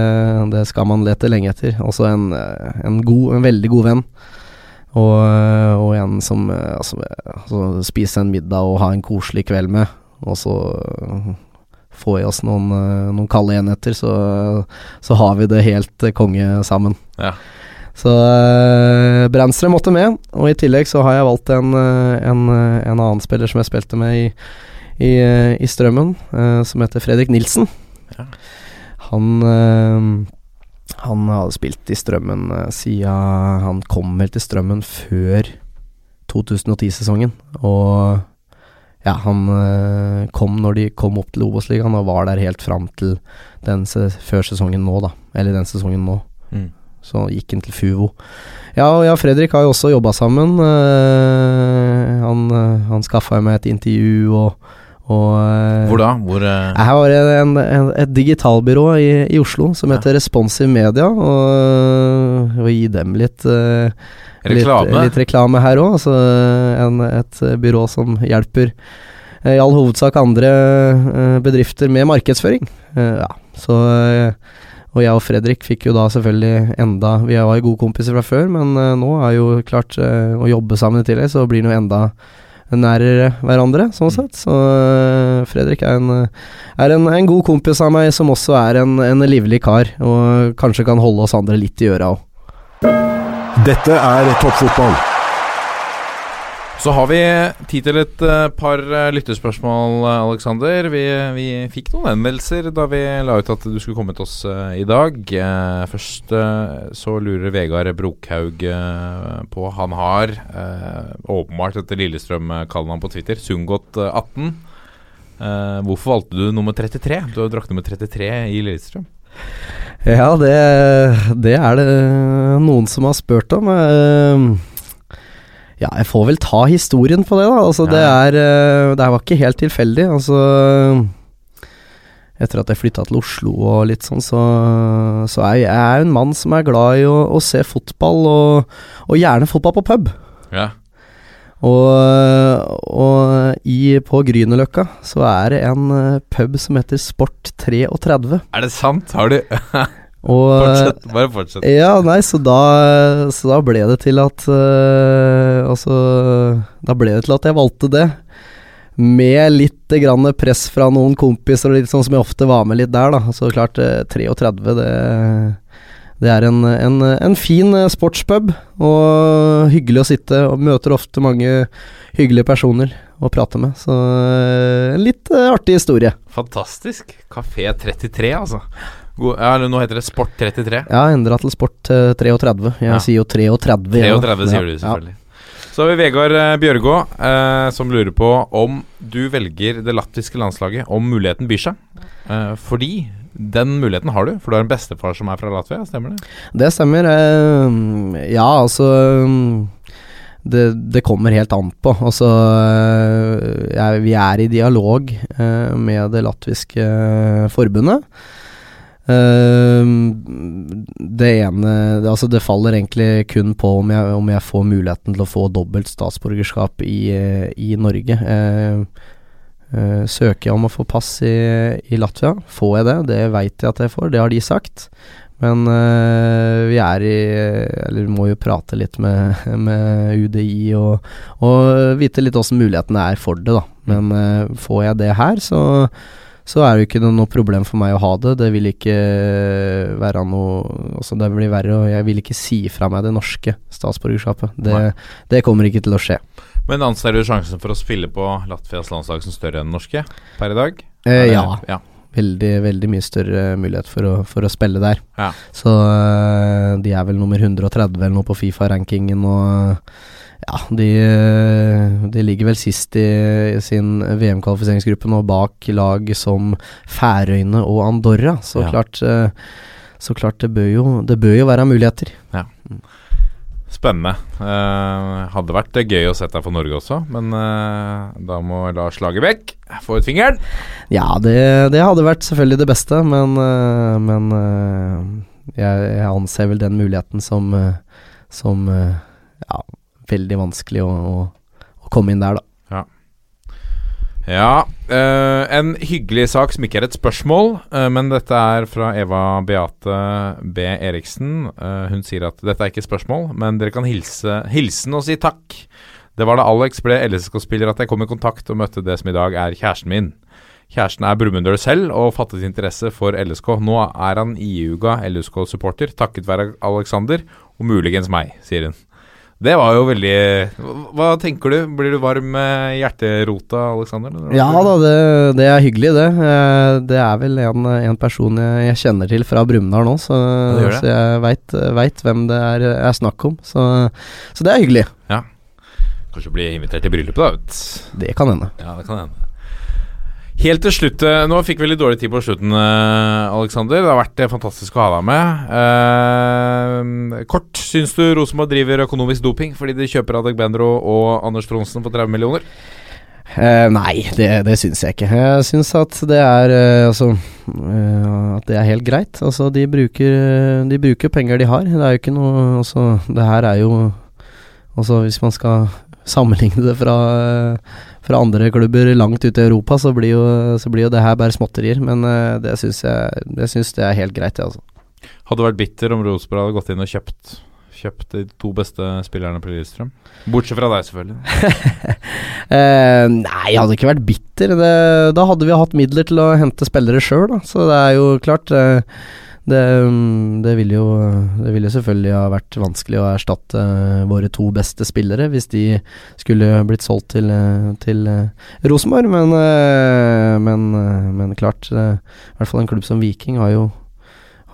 det skal man lete lenge etter. Også en, en, god, en veldig god venn. Og, og en som altså, altså, spise en middag og ha en koselig kveld med, og så få i oss noen, noen kalde enheter, så, så har vi det helt konge sammen.
Ja.
Så uh, Brandstrøm måtte med, og i tillegg så har jeg valgt en, en, en annen spiller som jeg spilte med i i, i Strømmen, eh, som heter Fredrik Nilsen.
Ja.
Han eh, Han hadde spilt i Strømmen eh, siden Han kom vel til Strømmen før 2010-sesongen. Og ja, han kom når de kom opp til Obos-ligaen, og var der helt fram til den se før sesongen nå, da. Eller den sesongen nå.
Mm.
Så gikk han til Fuvo. Ja, og ja, Fredrik har jo også jobba sammen. han han skaffa meg et intervju og, og eh,
Hvor da? Hvor
uh... Jeg har en, en, et digitalbyrå i, i Oslo som heter Responsive Media, og, og gi dem litt uh,
Reklame?
Litt, litt reklame her òg. Altså et byrå som hjelper eh, i all hovedsak andre eh, bedrifter med markedsføring. Eh, ja, så eh, Og jeg og Fredrik fikk jo da selvfølgelig enda Vi var jo gode kompiser fra før, men eh, nå er jo klart eh, å jobbe sammen i tillegg, så blir det jo enda nærere hverandre, sånn sett. Så eh, Fredrik er, en, er en, en god kompis av meg, som også er en, en livlig kar, og kanskje kan holde oss andre litt i øra òg.
Dette er toppfotball.
Så har vi tid til et eh, par eh, lyttespørsmål, Aleksander. Alexander. Vi, vi fikk noen henvendelser da vi la ut at du skulle komme til oss eh, i dag. Eh, først eh, så lurer Vegard Brokhaug eh, på Han har eh, åpenbart etter Lillestrøm-kallenavn på Twitter, Sundgodt18. Eh, hvorfor valgte du nummer 33? Du har jo drakt nummer 33 i Lillestrøm.
Ja, det, det er det noen som har spurt om. Ja, jeg får vel ta historien på det, da. Altså, det, er, eh, det var ikke helt tilfeldig. Altså Etter at jeg flytta til Oslo og litt sånn, så, så er jeg, jeg er en mann som er glad i å, å se fotball, og, og gjerne fotball på pub.
Ja.
Og, og i, på Grünerløkka så er det en eh, pub som heter Sport 33.
Er det sant? Har du (laughs)
Og
Fortsett. Bare fortsett.
Ja, nei, så da, så da ble det til at uh, Altså Da ble det til at jeg valgte det. Med litt grann press fra noen kompiser, og litt sånn som jeg ofte var med litt der, da. Så klart, eh, 33, det, det er en, en, en fin eh, sportspub. Og hyggelig å sitte, og møter ofte mange hyggelige personer å prate med. Så eh, en litt eh, artig historie.
Fantastisk. Kafé 33, altså. God, ja, nå heter det Sport 33.
Ja, endra til Sport eh, 33. Jeg
Ja.
sier jo 33. ja.
33 sier du selvfølgelig. Så har vi Vegard eh, Bjørgå, eh, som lurer på om du velger det latviske landslaget om muligheten byr seg. Eh, fordi den muligheten har du, for du har en bestefar som er fra Latvia, stemmer det?
Det stemmer. eh, ja, altså mm, det, det kommer helt an på. Altså eh, jeg, Vi er i dialog eh, med det latviske eh, forbundet. Eh, det ene Altså det faller egentlig kun på om jeg, om jeg får muligheten til å få dobbelt statsborgerskap i, i Norge. Eh, eh, søker jeg om å få pass i, i Latvia? Får jeg det? Det veit jeg at jeg får, det har de sagt. Men eh, vi er i Eller vi må jo prate litt med, (laughs) med UDI og, og vite litt åssen mulighetene er for det, da. Men eh, får jeg det her, så, så er det jo ikke noe, problem for meg å ha det. Det vil ikke være noe Altså, det blir verre, og jeg vil ikke si fra meg det norske statsborgerskapet. Det, det kommer ikke til å skje.
Men anser du sjansen for å spille på Latvias landslag som større enn norske per i dag?
Eh, ja.
ja.
Veldig, veldig mye større mulighet for å, for å spille der.
Ja.
Så øh, de er vel nummer 130 eller noe på Fifa-rankingen, og ja, de, øh, de ligger vel sist i, sin VM-kvalifiseringsgruppe nå, bak lag som Færøyene og Andorra. Så
Ja.
klart øh, så klart det bør jo, det bør jo være muligheter.
Spennende. Uh, hadde vært eh, gøy å sette deg for Norge også, men uh, da må Lars Lagerbäck få ut fingeren.
Ja, det, det hadde vært selvfølgelig det beste, men, uh, men jeg, jeg anser vel den muligheten som, som ja, veldig vanskelig å, å, å komme inn der, da.
Ja, Uh, en hyggelig sak som ikke er et spørsmål, uh, men dette er fra Eva Beate B. Eriksen. Uh, hun sier at dette er ikke et spørsmål, men dere kan hilse hilsen og si takk. Det var da Alex ble LSK-spiller at jeg kom i kontakt og møtte det som i dag er kjæresten min. Kjæresten er brumunddøl selv og fattet interesse for LSK. Nå er han iuga LSK-supporter, takket være Alexander og muligens meg, sier hun. Det var jo veldig Hva tenker du? Blir du varm med hjerterota, Alexander?
Ja da, det, det er hyggelig, det. Eh, Det er vel en, en person jeg, jeg kjenner til fra Brumunddal nå, så,
det det.
så jeg veit, veit hvem det er, er snakk om. Så, så det er hyggelig. Ja.
Kanskje bli invitert til bryllupet, da. vet.
Det kan hende.
Ja, det kan hende. Helt til slutt eh, Nå fikk vi litt dårlig tid på slutten, Aleksander. Alexander. Det har vært eh, fantastisk å ha deg med. Eh, kort, syns du Rosenborg driver økonomisk doping fordi de kjøper Adek Bendro og Anders Tronsen for 30 millioner?
Eh, nei, det, det syns jeg ikke. Jeg syns at det er eh, Altså eh, At det er helt greit. Altså, de bruker, de bruker penger de har. Det er jo ikke noe Altså, det her er jo Altså, hvis man skal sammenligne det fra, fra andre klubber langt ute i Europa, så blir jo, så blir jo det her bare småtterier. Men eh, det syns jeg jeg syns det er helt greit, det, altså.
Hadde vært bitter om Rosenborg hadde gått inn og kjøpt Kjøpt de to beste spillerne på Lillestrøm. Bortsett fra deg, selvfølgelig. (laughs)
Eh, nei, jeg hadde ikke vært bitter. Det, da hadde vi hatt midler til å hente spillere sjøl. Så det er jo klart eh, det, mm, det ville jo Det ville selvfølgelig ha vært vanskelig å erstatte eh, våre to beste spillere hvis de skulle blitt solgt til, eh, til eh, Rosenborg, men, men, men klart I hvert fall en klubb som Viking har jo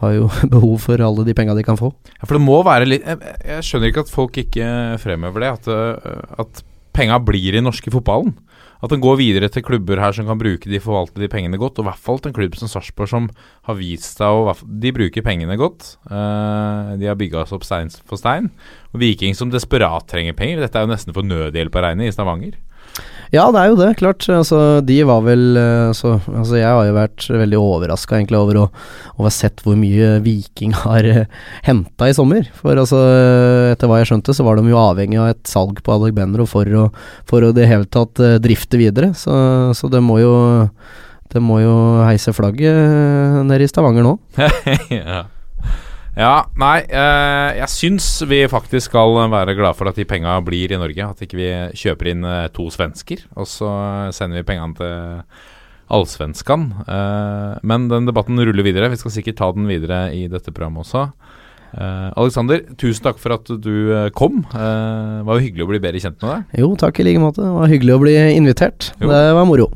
har jo (laughs) behov for alle de penga de kan få.
Ja, for det må være litt Jeg, skjønner ikke at folk ikke fremhever det. At, at penga blir i norske fotballen. At den går videre til klubber her som kan bruke de forvalte de pengene godt. Og i hvert fall til en klubb som Sarpsborg, som har vist seg å De bruker pengene godt. Uh, de har bygga oss opp stein for stein. Og Viking som desperat trenger penger. Dette er jo nesten for nødhjelp å regne i Stavanger.
Ja, det er jo det, klart. Altså, de var vel eh, så, Altså, jeg har jo vært veldig overraska over å, å ha sett hvor mye Viking har uh, henta i sommer. For altså, etter hva jeg skjønte, så var de jo avhengig av et salg på Adegbenro for å, for å det hele tatt uh, drifte videre. Så, så det må jo det må jo heise flagget nede i Stavanger nå. (laughs)
ja. Ja, nei, eh, jeg syns vi faktisk skal være glad for at de penga blir i Norge. At ikke vi kjøper inn eh, to svensker, og så sender vi pengene til allsvenskan. Eh, men den debatten ruller videre. Vi skal sikkert ta den videre i dette programmet også. Eh, Alexander, tusen takk for at du eh, kom. Eh, det var jo hyggelig å bli bedre kjent med deg.
Jo, takk i like måte. Det var hyggelig å bli invitert.
Jo.
Det var moro.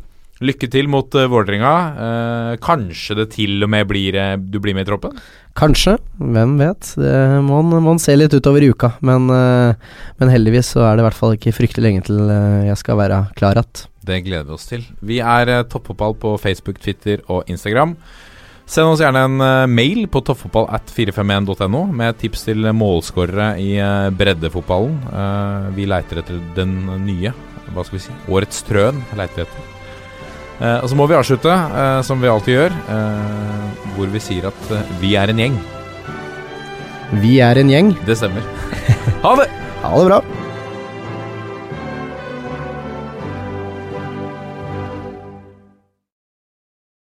Lykke til mot uh, Vålerenga. Uh, kanskje det til og med blir uh, du blir med i troppen?
Kanskje, hvem vet. Det må man, se litt utover i uka. Men, men heldigvis så er det i hvert fall ikke fryktelig lenge til jeg skal være klar igjen.
Det gleder vi oss til. Vi er Toppfotball på Facebook, Twitter og Instagram. Send oss gjerne en mail på toppfotball at 451.no med tips til målskårere i breddefotballen. Vi leiter etter den nye, hva skal vi si, årets trøen leiter vi etter. Eh, og så må vi avslutte, eh, som vi alltid gjør, eh, hvor vi sier at eh, vi er en gjeng.
Vi er en gjeng.
Det stemmer. (laughs) ha det!
Ha det bra.